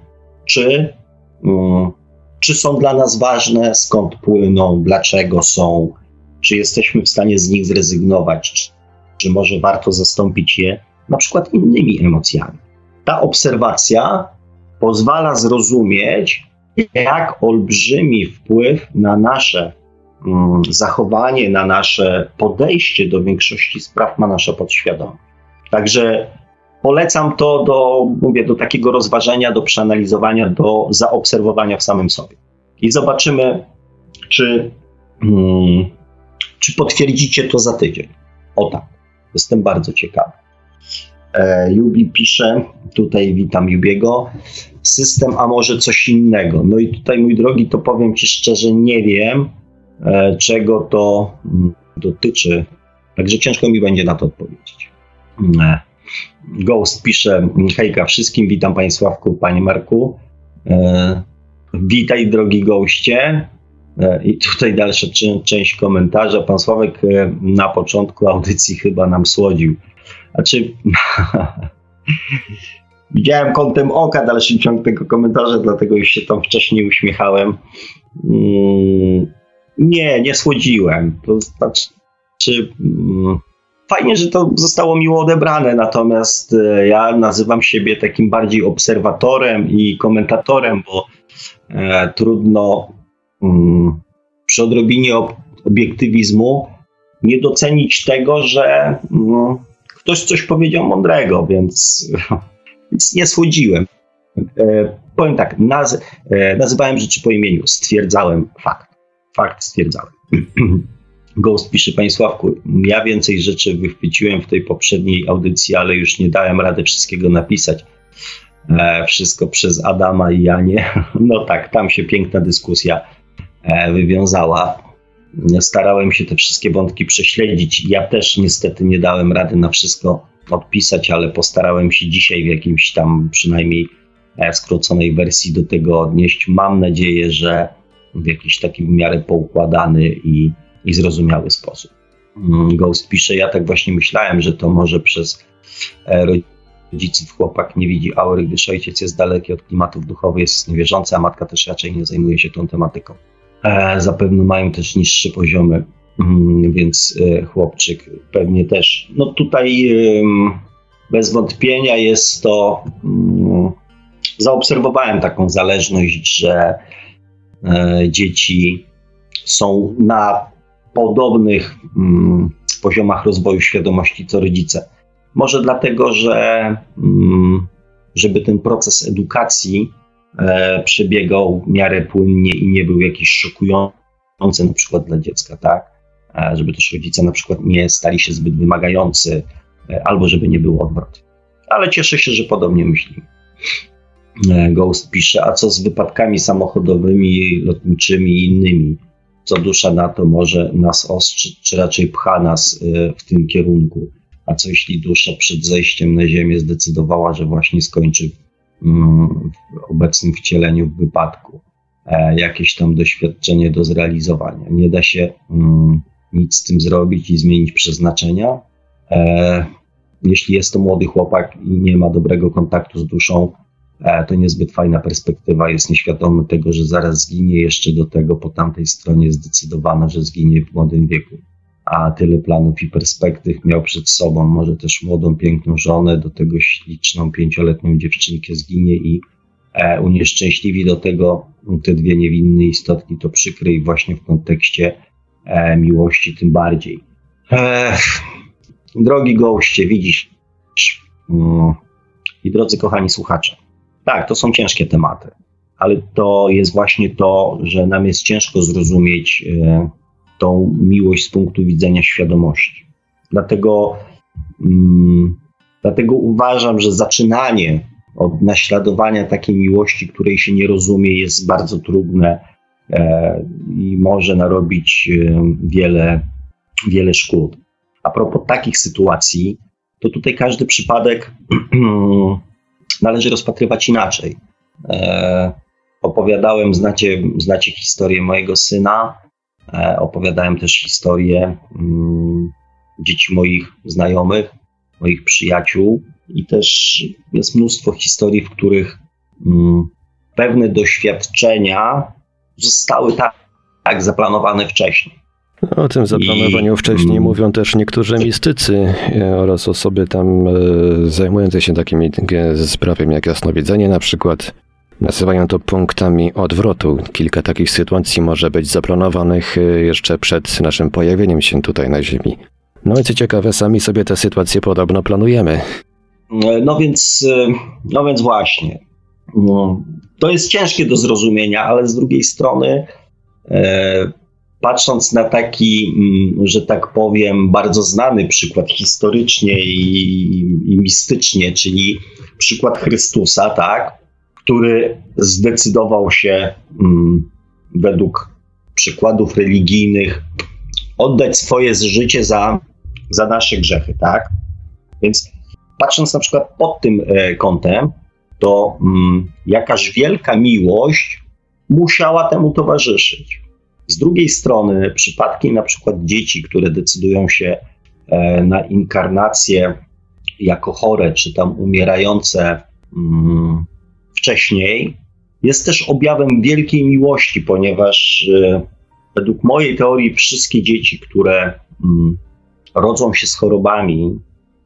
czy, mm, czy są dla nas ważne, skąd płyną, dlaczego są, czy jesteśmy w stanie z nich zrezygnować, czy, czy może warto zastąpić je na przykład innymi emocjami. Ta obserwacja pozwala zrozumieć, jak olbrzymi wpływ na nasze mm, zachowanie, na nasze podejście do większości spraw ma nasza podświadomość. Także polecam to do, mówię, do takiego rozważenia, do przeanalizowania, do zaobserwowania w samym sobie. I zobaczymy, czy, hmm, czy potwierdzicie to za tydzień. O tak, jestem bardzo ciekawy. E, Jubi pisze, tutaj witam Jubiego, system, a może coś innego. No i tutaj, mój drogi, to powiem Ci szczerze, nie wiem, e, czego to mm, dotyczy. Także ciężko mi będzie na to odpowiedzieć. E, Ghost pisze, hejka wszystkim, witam Panie Sławku, Panie Marku. Witaj drogi goście. I tutaj dalsza część komentarza. Pan Sławek na początku audycji chyba nam słodził znaczy, widziałem kątem oka dalszy ciąg tego komentarza, dlatego już się tam wcześniej uśmiechałem. Mm, nie, nie słodziłem. To znaczy, mm, fajnie, że to zostało miło odebrane, natomiast e, ja nazywam siebie takim bardziej obserwatorem i komentatorem, bo e, trudno mm, przy odrobinie obiektywizmu nie docenić tego, że ktoś coś powiedział mądrego, więc, więc nie słodziłem. E, powiem tak, naz, e, nazywałem rzeczy po imieniu, stwierdzałem fakt. Fakt stwierdzałem. Ghost pisze, Panie Sławku, ja więcej rzeczy wychwyciłem w tej poprzedniej audycji, ale już nie dałem rady wszystkiego napisać. E, wszystko przez Adama i Janie. No tak, tam się piękna dyskusja e, wywiązała starałem się te wszystkie wątki prześledzić. Ja też niestety nie dałem rady na wszystko odpisać, ale postarałem się dzisiaj w jakimś tam przynajmniej e, skróconej wersji do tego odnieść. Mam nadzieję, że w jakiś taki w miarę poukładany i, i zrozumiały sposób. Mm, Ghost pisze, ja tak właśnie myślałem, że to może przez e, rodziców chłopak nie widzi aury, gdyż ojciec jest daleki od klimatów duchowych, jest niewierzący, a matka też raczej nie zajmuje się tą tematyką. E, zapewne mają też niższe poziomy, mm, więc e, chłopczyk pewnie też. No tutaj bez wątpienia jest to. Mm, zaobserwowałem taką zależność, że dzieci są na podobnych mm, poziomach rozwoju świadomości co rodzice. Może dlatego, że żeby ten proces edukacji e, przebiegał w miarę płynnie i nie był jakiś szokujący na przykład dla dziecka, tak? E, żeby też rodzice na przykład nie stali się zbyt wymagający, e, albo żeby nie było odwrotnie. Ale cieszę się, że podobnie myślimy. E, Ghost pisze, a co z wypadkami samochodowymi, lotniczymi i innymi? Co dusza na to może nas ostrzyć, czy raczej pcha nas w tym kierunku. A co jeśli dusza przed zejściem na ziemię zdecydowała, że właśnie skończy mm, w obecnym wcieleniu w wypadku e, jakieś tam doświadczenie do zrealizowania? Nie da się mm, nic z tym zrobić i zmienić przeznaczenia. E, jeśli jest to młody chłopak i nie ma dobrego kontaktu z duszą, to niezbyt fajna perspektywa. Jest nieświadomy tego, że zaraz zginie, jeszcze do tego po tamtej stronie zdecydowana, że zginie w młodym wieku a tyle planów i perspektyw miał przed sobą. Może też młodą, piękną żonę, do tego śliczną, pięcioletnią dziewczynkę zginie i e, unieszczęśliwi do tego te dwie niewinne istotki. To przykry i właśnie w kontekście e, miłości tym bardziej. E, drogi goście, widzisz mm, i drodzy kochani słuchacze, tak, to są ciężkie tematy, ale to jest właśnie to, że nam jest ciężko zrozumieć e, tą miłość z punktu widzenia świadomości. Dlatego, mm, dlatego uważam, że zaczynanie od naśladowania takiej miłości, której się nie rozumie, jest bardzo trudne e, i może narobić e, wiele, wiele szkód. A propos takich sytuacji, to tutaj każdy przypadek należy rozpatrywać inaczej. E, opowiadałem, znacie, znacie historię mojego syna, E, opowiadałem też historię mm, dzieci moich znajomych, moich przyjaciół i też jest mnóstwo historii, w których mm, pewne doświadczenia zostały tak, tak zaplanowane wcześniej. O tym zaplanowaniu I, wcześniej mm, mówią też niektórzy mistycy e, oraz osoby tam e, zajmujące się takimi sprawami jak jasnowidzenie na przykład. Nazywają to punktami odwrotu. Kilka takich sytuacji może być zaplanowanych y, jeszcze przed naszym pojawieniem się tutaj na Ziemi. No i co ciekawe, sami sobie te sytuacje podobno planujemy. No więc, no więc właśnie. No, to jest ciężkie do zrozumienia, ale z drugiej strony, e, patrząc na taki, mm, że tak powiem, bardzo znany przykład historycznie i, i mistycznie, czyli przykład Chrystusa, tak? który zdecydował się mm, według przykładów religijnych oddać swoje życie za, za nasze grzechy, tak? Więc patrząc na przykład pod tym e, kątem, to mm, jakaż wielka miłość musiała temu towarzyszyć. Z drugiej strony, przypadki na przykład dzieci, które decydują się e, na inkarnację jako chore, czy tam umierające mm, wcześniej, jest też objawem wielkiej miłości, ponieważ y, według mojej teorii wszystkie dzieci, które mm, rodzą się z chorobami,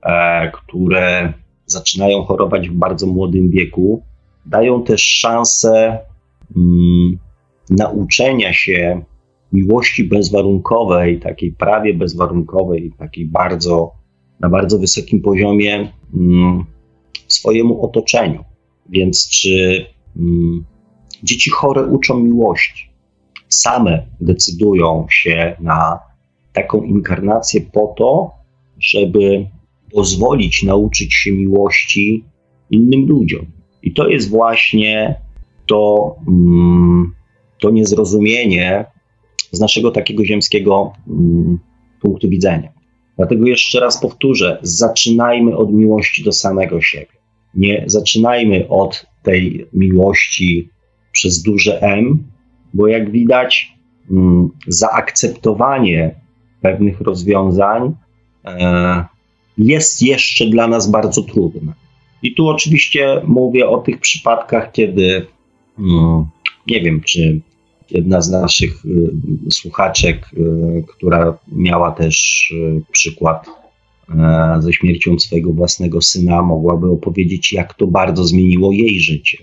e, które zaczynają chorować w bardzo młodym wieku, dają też szansę mm, nauczenia się miłości bezwarunkowej, takiej prawie bezwarunkowej, takiej bardzo, na bardzo wysokim poziomie mm, swojemu otoczeniu. Więc czy mm, dzieci chore uczą miłości? Same decydują się na taką inkarnację po to, żeby pozwolić nauczyć się miłości innym ludziom. I to jest właśnie to, mm, to niezrozumienie z naszego takiego ziemskiego mm, punktu widzenia. Dlatego jeszcze raz powtórzę: zaczynajmy od miłości do samego siebie nie zaczynajmy od tej miłości przez duże M, bo jak widać, mm, zaakceptowanie pewnych rozwiązań e, jest jeszcze dla nas bardzo trudne. I tu oczywiście mówię o tych przypadkach, kiedy mm, nie wiem, czy jedna z naszych y, słuchaczek, y, która miała też y, przykład E, ze śmiercią swojego własnego syna, mogłaby opowiedzieć, jak to bardzo zmieniło jej życie.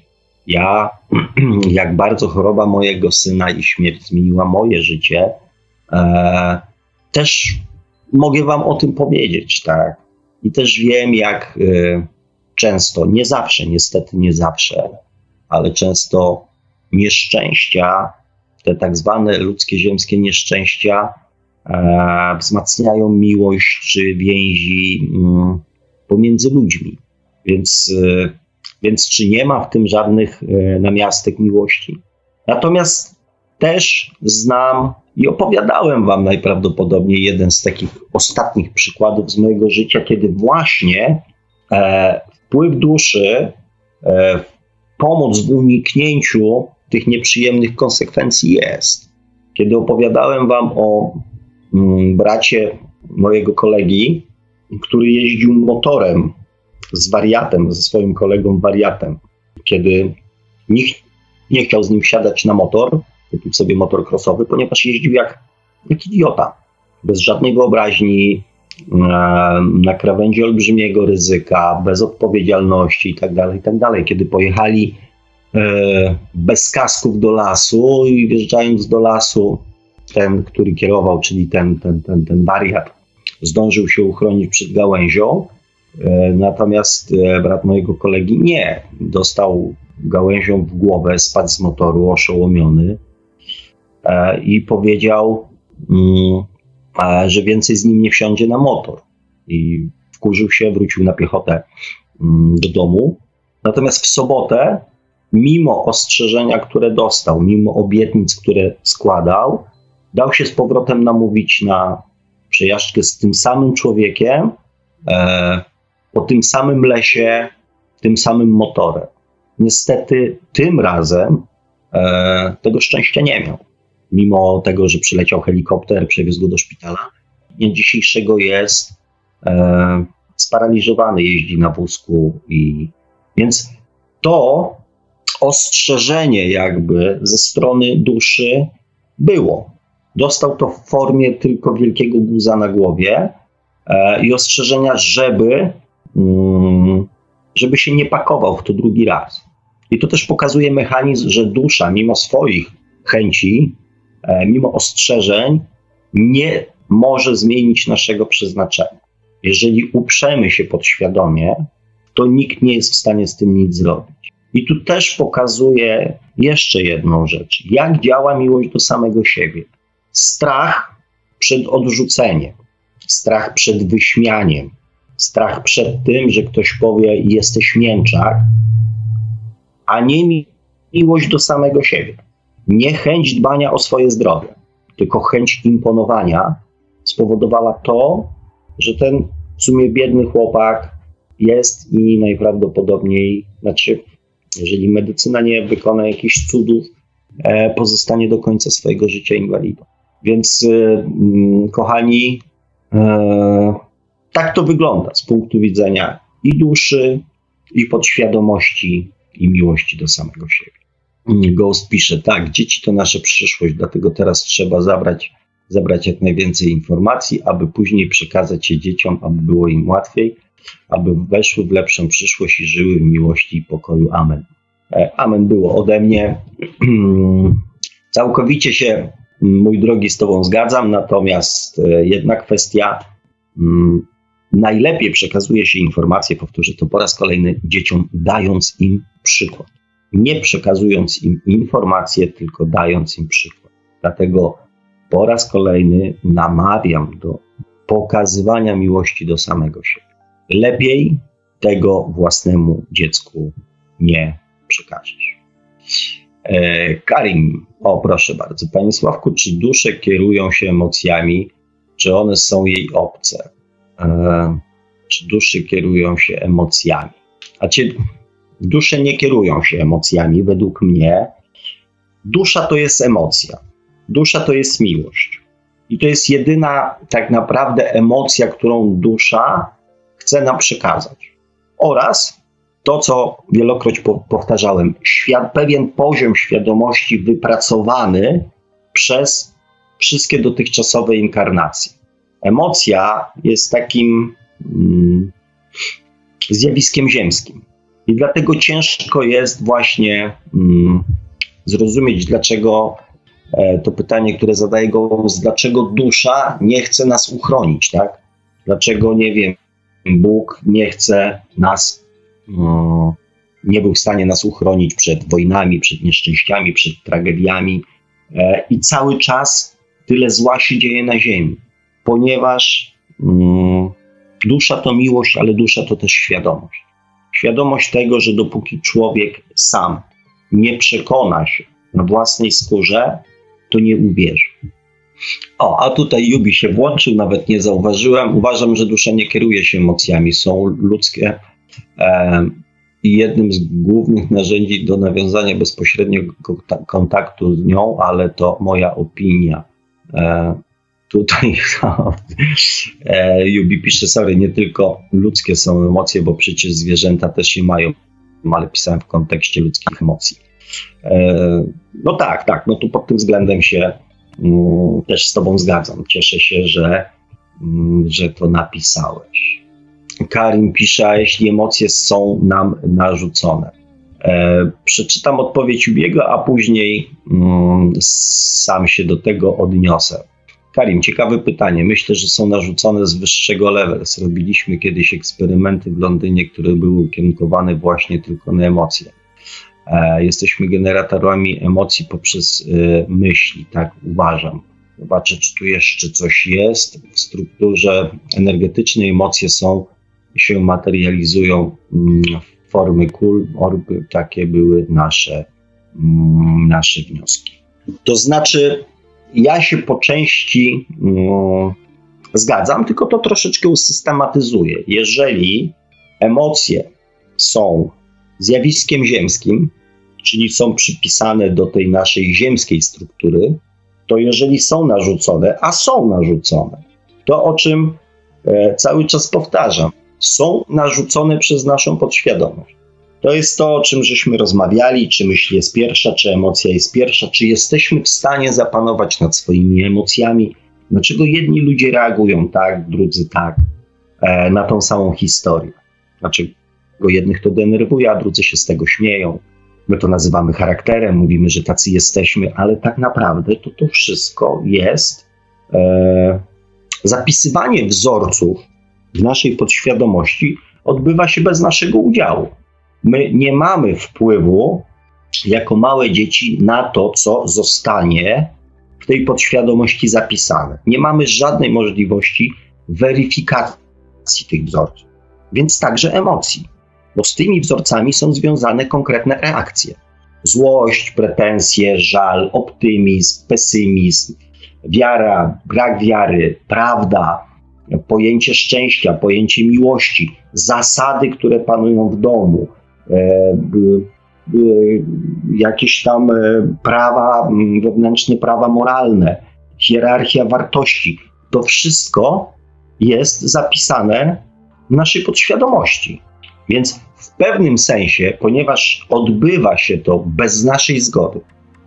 Ja, jak bardzo choroba mojego syna i śmierć zmieniła moje życie, e, też mogę Wam o tym powiedzieć, tak. I też wiem, jak często, nie zawsze, niestety nie zawsze, ale często nieszczęścia, te tak zwane ludzkie, ziemskie nieszczęścia, E, wzmacniają miłość czy więzi mm, pomiędzy ludźmi. Więc, e, więc czy nie ma w tym żadnych e, namiastek miłości? Natomiast też znam i opowiadałem Wam najprawdopodobniej jeden z takich ostatnich przykładów z mojego życia, kiedy właśnie e, wpływ duszy, e, pomoc w uniknięciu tych nieprzyjemnych konsekwencji jest. Kiedy opowiadałem Wam o mm, bracie mojego kolegi, który jeździł motorem z wariatem, ze swoim kolegą wariatem, kiedy nikt nie chciał z nim wsiadać na motor, kupił sobie motor crossowy, ponieważ jeździł jak, jak idiota, bez żadnej wyobraźni, na krawędzi olbrzymiego ryzyka, bez odpowiedzialności itd., tak itd. Tak kiedy pojechali bez kasków do lasu i wjeżdżając do lasu, ten, który kierował, czyli ten, ten, ten, ten wariat, zdążył się uchronić przed gałęzią, e, natomiast brat mojego kolegi nie. Dostał gałęzią w głowę, spadł z motoru oszołomiony, E, i powiedział, mm, e, że więcej z nim nie wsiądzie na motor. I wkurzył się, wrócił na piechotę mm, do domu. Natomiast w sobotę, mimo ostrzeżenia, które dostał, mimo obietnic, które składał, dał się z powrotem namówić na przejażdżkę z tym samym człowiekiem, e, po tym samym lesie, tym samym motorem. Niestety tym razem e, tego szczęścia nie miał mimo tego, że przyleciał helikopter, przewiózł go do szpitala, dnia dzisiejszego jest e, sparaliżowany, jeździ na wózku i więc to ostrzeżenie jakby ze strony duszy było. Dostał to w formie tylko wielkiego guza na głowie e, i ostrzeżenia, żeby, mm, żeby się nie pakował w to drugi raz. I to też pokazuje mechanizm, że dusza, mimo swoich chęci, E, mimo ostrzeżeń, nie może zmienić naszego przeznaczenia. Jeżeli uprzemy się podświadomie, to nikt nie jest w stanie z tym nic zrobić. I tu też pokazuje jeszcze jedną rzecz. Jak działa miłość do samego siebie? Strach przed odrzuceniem, strach przed wyśmianiem, strach przed tym, że ktoś powie: Jesteś mięczak, a nie miłość do samego siebie nie chęć dbania o swoje zdrowie, tylko chęć imponowania spowodowała to, że ten w sumie biedny chłopak jest i najprawdopodobniej, znaczy, jeżeli medycyna nie wykona jakichś cudów, e, pozostanie do końca swojego życia inwalidą. Więc, e, kochani, e, tak to wygląda z punktu widzenia i duszy, i podświadomości, i miłości do samego siebie. Ghost pisze, tak, dzieci to nasza przyszłość, dlatego teraz trzeba zabrać, zabrać jak najwięcej informacji, aby później przekazać je dzieciom, aby było im łatwiej, aby weszły w lepszą przyszłość i żyły w miłości i pokoju. Amen. E, amen było ode mnie. Całkowicie się, mój drogi, z Tobą zgadzam, natomiast e, jedna kwestia. Mm, najlepiej przekazuje się informacje, powtórzę to po raz kolejny, dzieciom, dając im przykład nie przekazując im informacji, tylko dając im przykład. Dlatego po raz kolejny namawiam do pokazywania miłości do samego siebie. Lepiej tego własnemu dziecku nie przekażesz. E, Karim, o proszę bardzo, Panie Sławku, czy dusze kierują się emocjami, czy one są jej obce? E, czy dusze kierują się emocjami? A czy Dusze nie kierują się emocjami, według mnie. Dusza to jest emocja. Dusza to jest miłość. I to jest jedyna tak naprawdę emocja, którą dusza chce nam przekazać. Oraz to, co wielokroć powtarzałem, świat, pewien poziom świadomości wypracowany przez wszystkie dotychczasowe inkarnacje. Emocja jest takim mm, zjawiskiem ziemskim. I dlatego ciężko jest właśnie mm, zrozumieć, dlaczego e, to pytanie, które zadaje go, dlaczego dusza nie chce nas uchronić, tak? Dlaczego, nie wiem, Bóg nie chce nas, no, nie był w stanie nas uchronić przed wojnami, przed nieszczęściami, przed tragediami e, i cały czas tyle zła się dzieje na ziemi, ponieważ mm, dusza to miłość, ale dusza to też świadomość. Świadomość tego, że dopóki człowiek sam nie przekona się na własnej skórze, to nie uwierzy. O, a tutaj Jubi się włączył, nawet nie zauważyłem. Uważam, że dusza nie kieruje się emocjami, są ludzkie e, i jednym z głównych narzędzi do nawiązania bezpośredniego kontaktu z nią, ale to moja opinia. E, tutaj e, Jubi pisze, sorry, nie tylko ludzkie są emocje, bo przecież zwierzęta też je mają, ale pisałem w kontekście ludzkich emocji. No tak, tak, no tu pod tym względem się też z Tobą zgadzam. Cieszę się, że, mm, że to napisałeś. Karim pisze, jeśli emocje są nam narzucone. E, przeczytam odpowiedź Ubiego, a później mm, sam się do tego odniosę. Karim, ciekawe pytanie. Myślę, że są narzucone z wyższego levels. Robiliśmy kiedyś eksperymenty w Londynie, które były ukierunkowane właśnie tylko na emocje. E, jesteśmy generatorami emocji poprzez e, myśli, tak uważam. Zobaczę, czy tu jeszcze coś jest. W strukturze energetycznej emocje są, się materializują mm, w formy kul, orby. Takie były nasze, mm, nasze wnioski. To znaczy, ja się po części mm, zgadzam, tylko to troszeczkę usystematyzuję. Jeżeli emocje są zjawiskiem ziemskim, czyli są przypisane do tej naszej ziemskiej struktury, to jeżeli są narzucone, a są narzucone, to o czym e, cały czas powtarzam, są narzucone przez naszą podświadomość. To jest to, o czym żeśmy rozmawiali, czy myśl jest pierwsza, czy emocja jest pierwsza, czy jesteśmy w stanie zapanować nad swoimi emocjami, dlaczego jedni ludzie reagują tak, drudzy tak, e, na tą samą historię. Dlaczego jednych to denerwuje, a drudzy się z tego śmieją. My to nazywamy charakterem, mówimy, że tacy jesteśmy, ale tak naprawdę to to wszystko jest e, zapisywanie wzorców w naszej podświadomości odbywa się bez naszego udziału. My nie mamy wpływu jako małe dzieci na to, co zostanie w tej podświadomości zapisane. Nie mamy żadnej możliwości weryfikacji tych wzorców, więc także emocji, bo z tymi wzorcami są związane konkretne reakcje. Złość, pretensje, żal, optymizm, pesymizm, wiara, brak wiary, prawda, pojęcie szczęścia, pojęcie miłości, zasady, które panują w domu, E, jakieś tam e, prawa, wewnętrzne prawa moralne, hierarchia wartości. To wszystko jest zapisane w naszej podświadomości. Więc w pewnym sensie, ponieważ odbywa się to bez naszej zgody,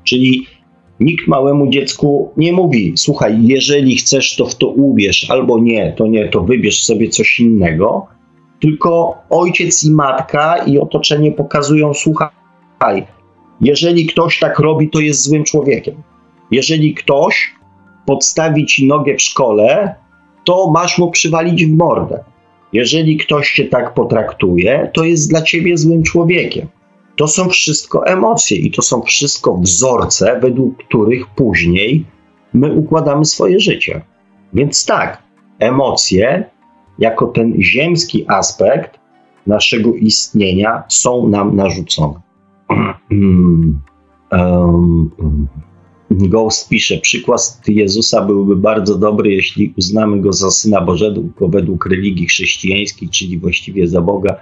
czyli nikt małemu dziecku nie mówi: Słuchaj, jeżeli chcesz, to w to uwierz, albo nie, to nie, to wybierz sobie coś innego tylko ojciec i matka i otoczenie pokazują, słuchaj, jeżeli ktoś tak robi, to jest złym człowiekiem. Jeżeli ktoś podstawi ci nogę w szkole, to masz mu przywalić w mordę. Jeżeli ktoś cię tak potraktuje, to jest dla ciebie złym człowiekiem. To są wszystko emocje i to są wszystko wzorce, według których później my układamy swoje życie. Więc tak, emocje jako ten ziemski aspekt naszego istnienia są nam narzucone. Ghost pisze, przykład Jezusa byłby bardzo dobry, jeśli uznamy go za Syna Bożego według religii chrześcijańskiej, czyli właściwie za Boga.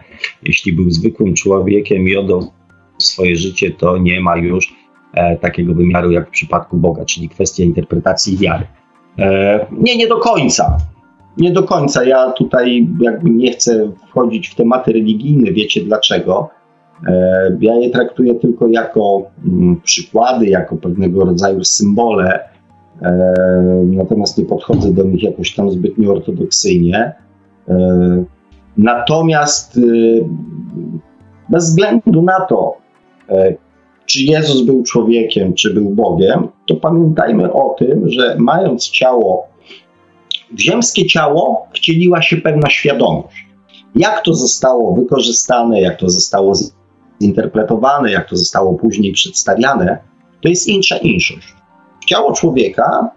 Jeśli był zwykłym człowiekiem i oddał swoje życie, to nie ma już e, takiego wymiaru jak w przypadku Boga, czyli kwestia interpretacji wiary. E, nie, nie do końca nie do końca. Ja tutaj jakby nie chcę wchodzić w tematy religijne, wiecie dlaczego. E, ja je traktuję tylko jako mm, przykłady, jako pewnego rodzaju symbole, e, natomiast nie podchodzę do nich jakoś tam zbytnio ortodoksyjnie. E, natomiast bez względu na to, czy Jezus był człowiekiem, czy był Bogiem, to pamiętajmy o tym, że mając ciało w ziemskie ciało wcieliła się pewna świadomość. Jak to zostało wykorzystane, jak to zostało zinterpretowane, jak to zostało później przedstawiane, to jest insza inszość. W ciało człowieka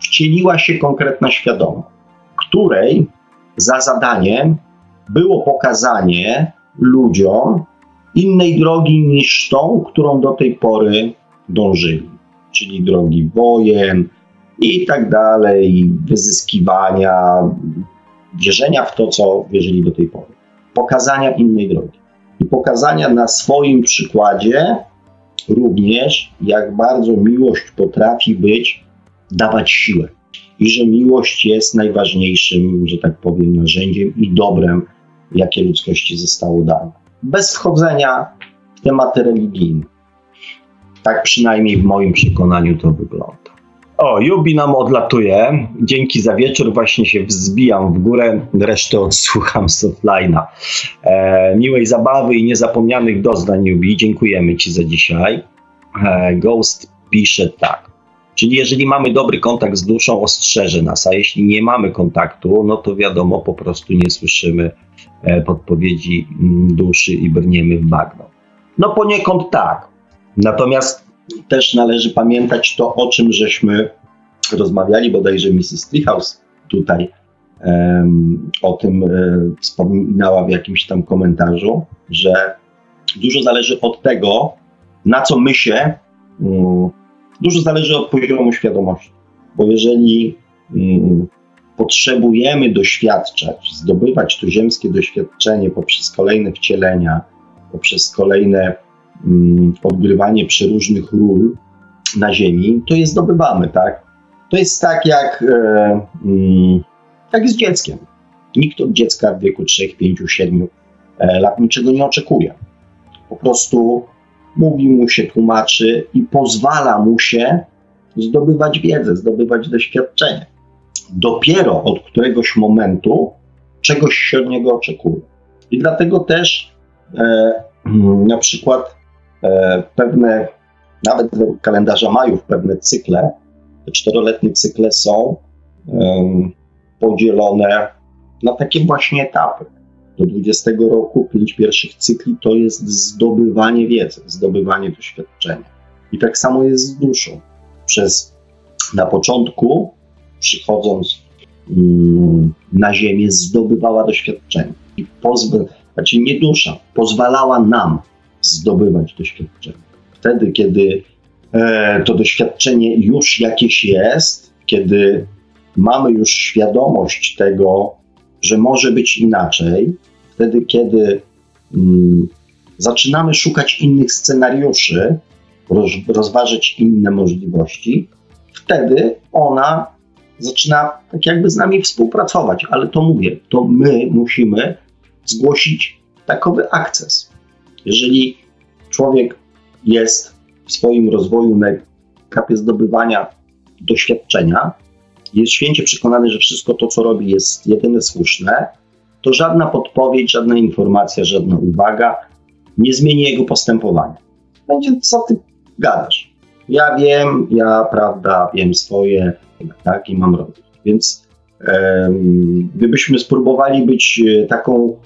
wcieliła się konkretna świadomość, której za zadaniem było pokazanie ludziom innej drogi niż tą, którą do tej pory dążyli. czyli drogi wojen i tak dalej, wyzyskiwania, wierzenia w to, co wierzyli do tej pory. Pokazania innej drogi. I pokazania na swoim przykładzie również, jak bardzo miłość potrafi być, dawać siłę. I że miłość jest najważniejszym, że tak powiem, narzędziem i dobrem, jakie ludzkości zostało dane. Bez wchodzenia w tematy religijne. Tak przynajmniej w moim przekonaniu to wygląda. O, Jubi nam odlatuje. Dzięki za wieczór. Właśnie się wzbijam w górę. Resztę odsłucham z offline'a. E, miłej zabawy i niezapomnianych doznań, Jubi. Dziękujemy Ci za dzisiaj. E, Ghost pisze tak. Czyli jeżeli mamy dobry kontakt z duszą, ostrzeże nas, a jeśli nie mamy kontaktu, no to wiadomo, po prostu nie słyszymy e, podpowiedzi mm, duszy i brniemy w bagno. No poniekąd tak. Natomiast też należy pamiętać to, o czym żeśmy rozmawiali, bodajże Mrs. Treehouse tutaj um, o tym um, wspominała w jakimś tam komentarzu, że dużo zależy od tego, na co my się, um, dużo zależy od poziomu świadomości. Bo jeżeli um, potrzebujemy doświadczać, zdobywać to ziemskie doświadczenie poprzez kolejne wcielenia, poprzez kolejne Mm, odgrywanie przeróżnych ról na Ziemi, to je zdobywamy, tak? To jest tak jak, e, mm, jak z dzieckiem. Nikt od dziecka w wieku 3, 5, 7 lat niczego nie oczekuje. Po prostu mówi mu się, tłumaczy i pozwala mu się zdobywać wiedzę, zdobywać doświadczenie. Dopiero od któregoś momentu czegoś się od niego oczekuje. I dlatego też e, na przykład pewne, nawet według kalendarza Majów, pewne cykle, te czteroletnie cykle są um, podzielone na takie właśnie etapy. Do 20 roku pięć pierwszych cykli to jest zdobywanie wiedzy, zdobywanie doświadczenia. I tak samo jest z duszą. Przez na początku, przychodząc um, na Ziemię, zdobywała doświadczenie. I pozwala, znaczy nie dusza, pozwalała nam zdobywać doświadczenie. Wtedy, kiedy e, to doświadczenie już jakieś jest, kiedy mamy już świadomość tego, że może być inaczej, wtedy, kiedy mm, zaczynamy szukać innych scenariuszy, roz, rozważyć inne możliwości, wtedy ona zaczyna tak jakby z nami współpracować. Ale to mówię, to my musimy zgłosić takowy akces. Jeżeli człowiek jest w swoim rozwoju na etapie zdobywania doświadczenia, jest święcie przekonany, że wszystko to, co robi, jest jedyne słuszne, to żadna podpowiedź, żadna informacja, żadna uwaga nie zmieni jego postępowania. Będzie, co ty gadasz? Ja wiem, ja, prawda, wiem swoje, tak, i mam robić. Więc gdybyśmy spróbowali być e, taką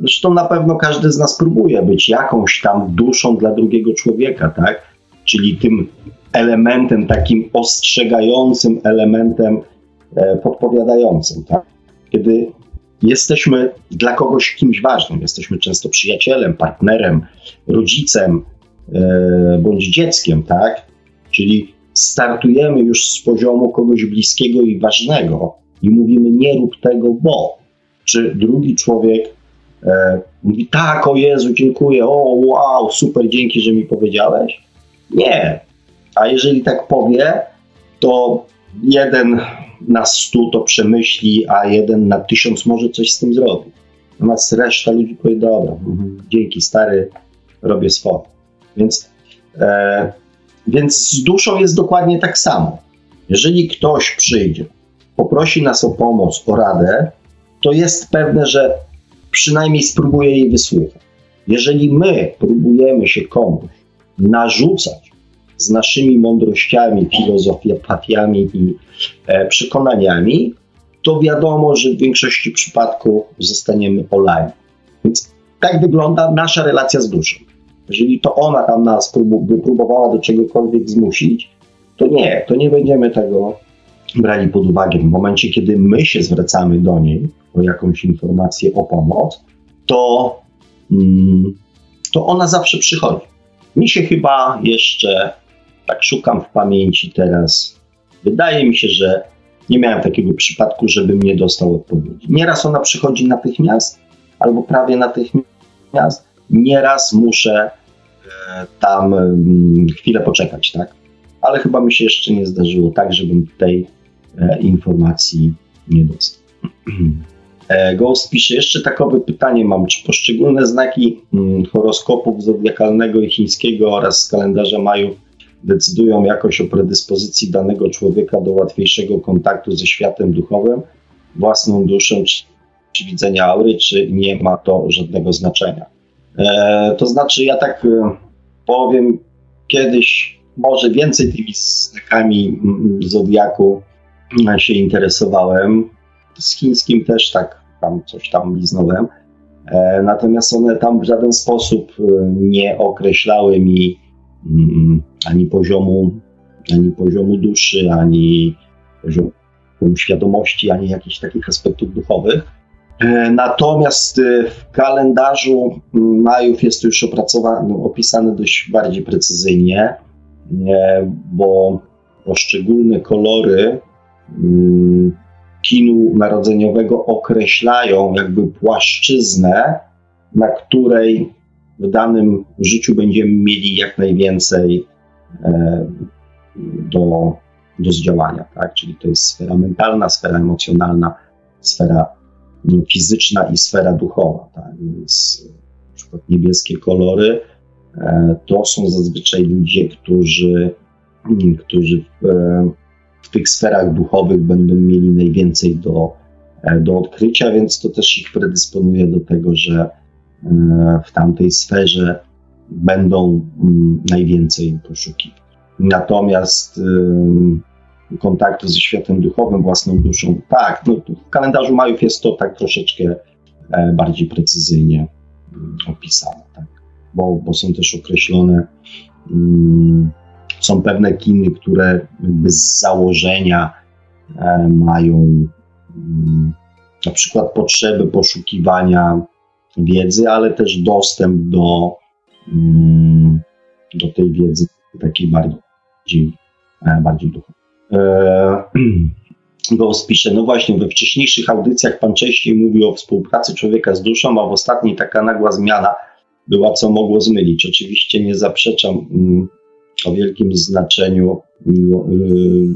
Zresztą na pewno każdy z nas próbuje być jakąś tam duszą dla drugiego człowieka, tak? Czyli tym elementem takim ostrzegającym, elementem e, podpowiadającym, tak? Kiedy jesteśmy dla kogoś kimś ważnym, jesteśmy często przyjacielem, partnerem, rodzicem e, bądź dzieckiem, tak? Czyli startujemy już z poziomu kogoś bliskiego i ważnego i mówimy nie rób tego, bo czy drugi człowiek mówi tak, o Jezu, dziękuję, o wow, super, dzięki, że mi powiedziałeś. Nie. A jeżeli tak powie, to jeden na stu to przemyśli, a jeden na tysiąc może coś z tym zrobi. Natomiast reszta ludzi powie, dobra, mhm, dzięki, stary, robię swoje. Więc, e, więc z duszą jest dokładnie tak samo. Jeżeli ktoś przyjdzie, poprosi nas o pomoc, o radę, to jest pewne, że przynajmniej spróbuję jej wysłuchać. Jeżeli my próbujemy się komuś narzucać z naszymi mądrościami, filozofiami i e, przekonaniami, to wiadomo, że w większości przypadków zostaniemy olani. Więc tak wygląda nasza relacja z duszą. Jeżeli to ona tam nas próbowała do czegokolwiek zmusić, to nie, to nie będziemy tego brali pod uwagę. W momencie, kiedy my się zwracamy do niej, o jakąś informację, o pomoc, to, mm, to ona zawsze przychodzi. Mi się chyba jeszcze Tak szukam w pamięci teraz. Wydaje mi się, że nie miałem takiego przypadku, żebym nie dostał odpowiedzi. Nieraz ona przychodzi natychmiast, albo prawie natychmiast. Nieraz muszę e, tam mm, chwilę poczekać, tak? Ale chyba mi się jeszcze nie zdarzyło tak, żebym e, informacji nie dostał. E, Ghost pisze, jeszcze takowe pytanie mam, czy poszczególne znaki mm, horoskopów zodiakalnego i chińskiego oraz z kalendarza Majów decydują jakoś o predyspozycji danego człowieka do łatwiejszego kontaktu ze światem duchowym, własną duszą, czy, czy widzenia aury, czy nie ma to żadnego znaczenia. E, to znaczy, ja tak e, powiem, kiedyś może więcej tymi znakami mm, zodiaku e, się interesowałem. Z chińskim też tak tam coś tam liznąłem. E, natomiast one tam w żaden sposób e, nie określały mi mm, ani poziomu, ani poziomu duszy, ani poziomu świadomości, ani jakichś takich aspektów duchowych. E, natomiast w kalendarzu Majów jest to już opracowane, opisane dość bardziej precyzyjnie, bo poszczególne kolory mm, kinu narodzeniowego określają jakby płaszczyznę, na której w danym życiu będziemy mieli jak najwięcej e, do, do zdziałania. Tak? Czyli to jest sfera mentalna, sfera emocjonalna, sfera no, fizyczna i sfera duchowa. Tak? Więc na przykład niebieskie kolory e, to są zazwyczaj ludzie, którzy, którzy w, w tych sferach duchowych będą mieli najwięcej do, e, do odkrycia, więc to też ich predysponuje do tego, że e, w tamtej sferze będą mm, najwięcej poszukiwać. Natomiast kontaktu ze światem duchowym, własną duszą, tak, no, w kalendarzu Majów jest to tak troszeczkę e, bardziej precyzyjnie mm, opisane, tak? bo, bo są też określone um, są pewne kiny, które z założenia e, mają mm, na przykład potrzeby poszukiwania wiedzy, ale też dostęp do, mm, do tej wiedzy takiej bardziej, e, bardziej duchowej. Ghost pisze, no właśnie, we wcześniejszych audycjach pan częściej mówił o współpracy człowieka z duszą, a w ostatniej taka nagła zmiana była, co mogło zmylić. Oczywiście nie zaprzeczam mm, o wielkim znaczeniu, miło, yy,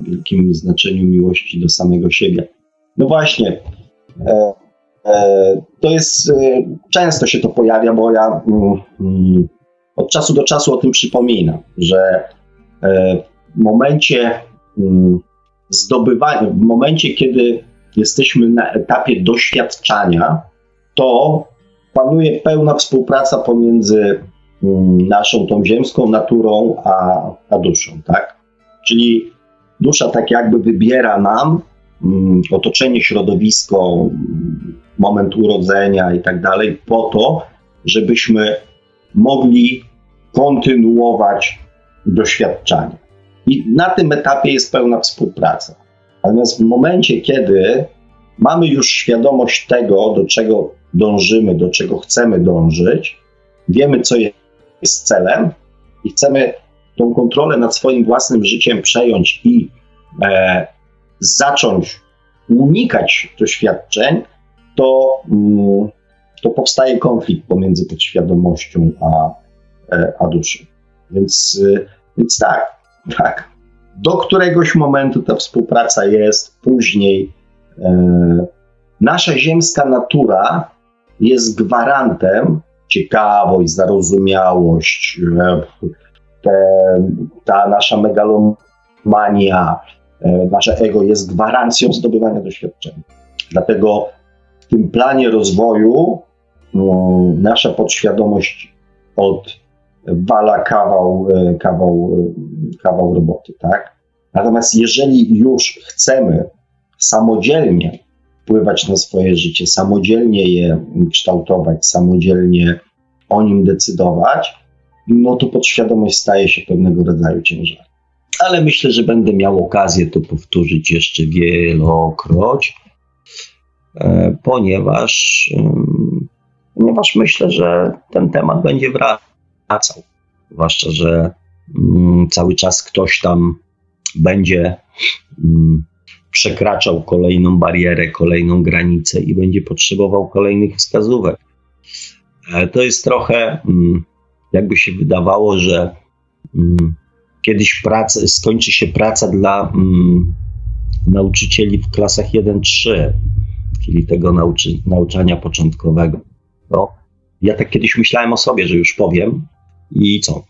wielkim znaczeniu miłości do samego siebie. No właśnie, e, e, to jest, e, często się to pojawia, bo ja mm, mm, od czasu do czasu o tym przypominam, że w momencie mm, zdobywania, w momencie, kiedy jesteśmy na etapie doświadczania, to panuje pełna współpraca pomiędzy naszą tą ziemską naturą, a, a duszą, tak? Czyli dusza tak jakby wybiera nam mm, otoczenie, środowisko, moment urodzenia i tak dalej, po to, żebyśmy mogli kontynuować doświadczanie. I na tym etapie jest pełna współpraca. Natomiast w momencie, kiedy mamy już świadomość tego, do czego dążymy, do czego chcemy dążyć, wiemy, co jest celem i chcemy tą kontrolę nad swoim własnym życiem przejąć i e, zacząć unikać doświadczeń, to, mm, to powstaje konflikt pomiędzy podświadomością a, e, a duszą. Więc, e, więc tak, tak. Do któregoś momentu ta współpraca jest, później e, nasza ziemska natura jest gwarantem ciekawość, zarozumiałość, e, te, ta nasza megalomania, e, nasze ego jest gwarancją zdobywania doświadczenia. Dlatego w tym planie rozwoju no, nasza podświadomość odwala kawał, e, kawał, kawał roboty, tak? Natomiast jeżeli już chcemy samodzielnie wpływać na swoje życie, samodzielnie je kształtować, samodzielnie o nim decydować, no to podświadomość staje się pewnego rodzaju ciężarem. Ale myślę, że będę miał okazję to powtórzyć jeszcze wielokroć, e, ponieważ, ponieważ myślę, że ten temat będzie wracał. Zwłaszcza, że mm, cały czas ktoś tam będzie mm, przekraczał kolejną barierę, kolejną granicę i będzie potrzebował kolejnych wskazówek. E, to jest trochę, mm, jakby się wydawało, że kiedyś praca, skończy się praca dla nauczycieli w klasach 1-3, czyli tego nauczy, nauczania początkowego. No, ja tak kiedyś myślałem o sobie, że już powiem i co?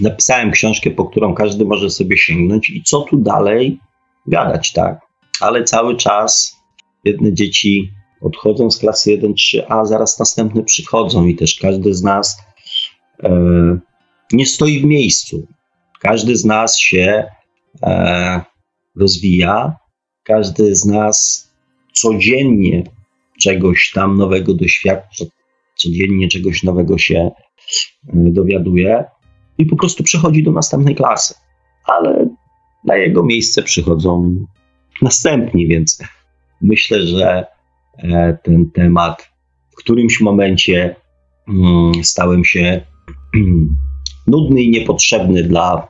Napisałem książkę, po którą każdy może sobie sięgnąć i co tu dalej gadać, tak? Ale cały czas jedne dzieci odchodzą z klasy 1-3, a zaraz następne przychodzą i też każdy z nas e, nie stoi w miejscu. Każdy z nas się e, rozwija, każdy z nas codziennie czegoś tam nowego doświadcza, codziennie czegoś nowego się e, dowiaduje i po prostu przechodzi do następnej klasy. Ale na jego miejsce przychodzą następni, więc myślę, że e, ten temat w którymś momencie mm, stałem się nudny i niepotrzebny dla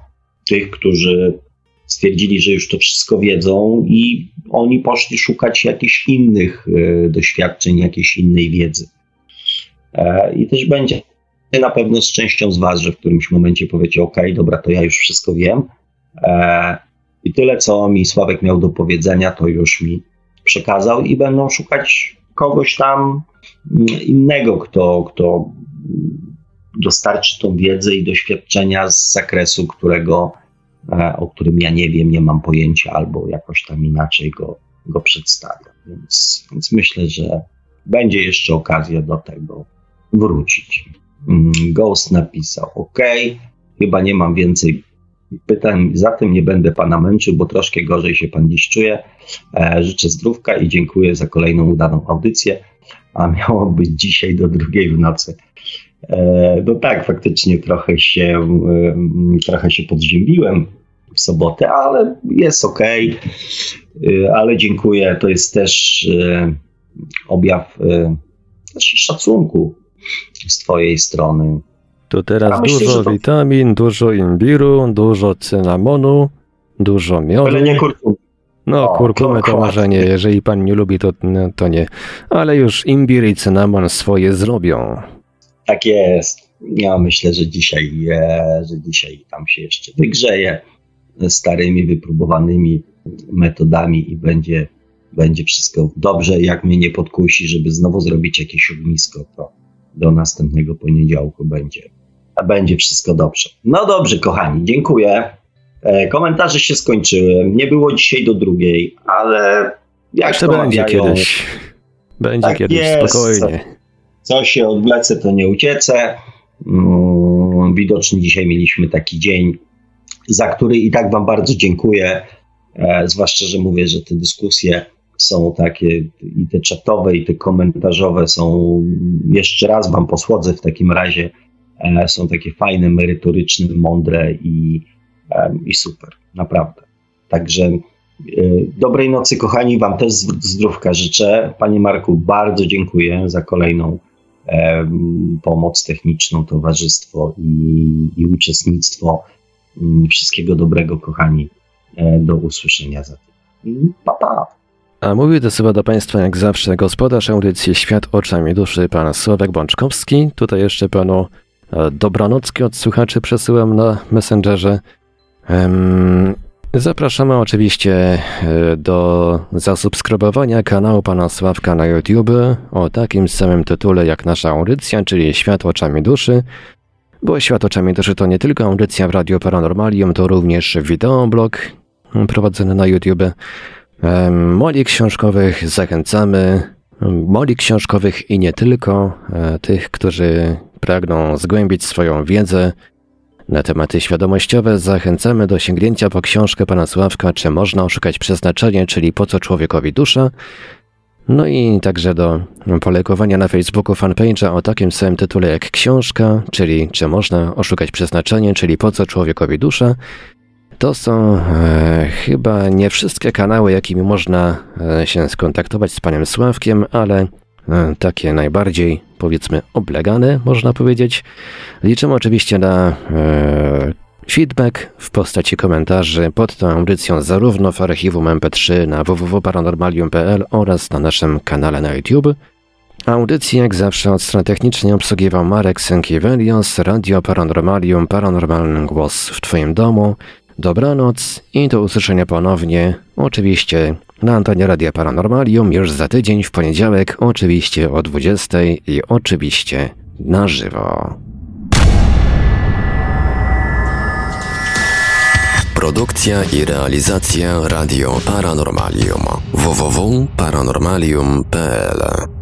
tych, którzy stwierdzili, że już to wszystko wiedzą i oni poszli szukać jakichś innych e, doświadczeń, jakiejś innej wiedzy. E, I też będzie na pewno z częścią z Was, że w którymś momencie powiecie: OK, dobra, to ja już wszystko wiem. I tyle, co mi Sławek miał do powiedzenia, to już mi przekazał i będą szukać kogoś tam mm, innego, kto, kto dostarczy tą wiedzę i doświadczenia z zakresu, którego E, o którym ja nie wiem, nie mam pojęcia, albo jakoś tam inaczej go, go przedstawia. Więc, więc myślę, że będzie jeszcze okazja do tego wrócić. Mm, Ghost napisał: OK, chyba nie mam więcej pytań, zatem nie będę pana męczył, bo troszkę gorzej się pan dziś czuje. E, życzę zdrówka i dziękuję za kolejną udaną audycję. A miało być dzisiaj do drugiej w nocy. E, no tak, faktycznie trochę się, trochę się podziębiłem w sobotę, ale jest ok. E, ale dziękuję. To jest też objaw szacunku z Twojej strony. Tu teraz dużo to... witamin, dużo imbiru, dużo cynamonu, dużo miodu. Ale nie kurkumy. No, o, kurkumy to, to może nie, jeżeli pan nie lubi, to, no, to nie. Ale już imbir i cynamon swoje zrobią. Tak jest. Ja myślę, że dzisiaj, e, że dzisiaj tam się jeszcze wygrzeje starymi, wypróbowanymi metodami i będzie, będzie wszystko dobrze. Jak mnie nie podkusi, żeby znowu zrobić jakieś ognisko, to do następnego poniedziałku będzie, będzie wszystko dobrze. No dobrze, kochani, dziękuję. E, komentarze się skończyły. Nie było dzisiaj do drugiej, ale jak Jeszcze to będzie kiedyś. Będzie tak kiedyś, jest. spokojnie co się odwlecę, to nie uciecę. Mm, widocznie dzisiaj mieliśmy taki dzień, za który i tak Wam bardzo dziękuję. E, zwłaszcza, że mówię, że te dyskusje są takie i te czatowe, i te komentarzowe są. Jeszcze raz Wam posłodzę w takim razie. E, są takie fajne, merytoryczne, mądre i, e, i super, naprawdę. Także dobrej nocy, kochani. Wam też zdrówka życzę. Panie Marku, bardzo dziękuję za kolejną pomoc techniczną, towarzystwo i, i uczestnictwo. Mm, wszystkiego dobrego, kochani. E, do usłyszenia za tym. Pa, pa. A mówi to chyba do Państwa jak zawsze gospodarz audycji Świat oczami duszy, pan Sławek Bączkowski. Tutaj jeszcze panu e, dobranocki od słuchaczy przesyłam na Messengerze. Zapraszamy oczywiście e, do zasubskrybowania kanału Pana Sławka na YouTube o takim samym tytule jak nasza audycja, czyli Świat oczami duszy. Bo Świat oczami duszy to nie tylko audycja w Radio Paranormalium, to również wideoblog prowadzony na YouTube. Moli książkowych zachęcamy. Moli książkowych i nie tylko e, tych, którzy pragną zgłębić swoją wiedzę na tematy świadomościowe zachęcamy do sięgnięcia po książkę pana Sławka Czy można oszukać przeznaczenie, czyli po co człowiekowi dusza? No i także do polejkowania na Facebooku fanpage'a o takim samym tytule jak książka, czyli Czy można oszukać przeznaczenie, czyli po co człowiekowi dusza? To są e, chyba nie wszystkie kanały, jakimi można e, się skontaktować z panem Sławkiem, ale takie najbardziej, powiedzmy, oblegane, można powiedzieć. Liczymy oczywiście na e, Feedback w postaci komentarzy pod tą audycją zarówno w archiwum MP3 na www.paranormalium.pl oraz na naszym kanale na YouTube. Audycję jak zawsze od strony technicznej obsługiwał Marek Sękiewelios, Radio Paranormalium, Paranormalny Głos w Twoim domu. Dobranoc i do usłyszenia ponownie, oczywiście na antenie Radia Paranormalium już za tydzień w poniedziałek, oczywiście o 20 i oczywiście na żywo. Produkcja i realizacja Radio Paranormalium www.paranormalium.pl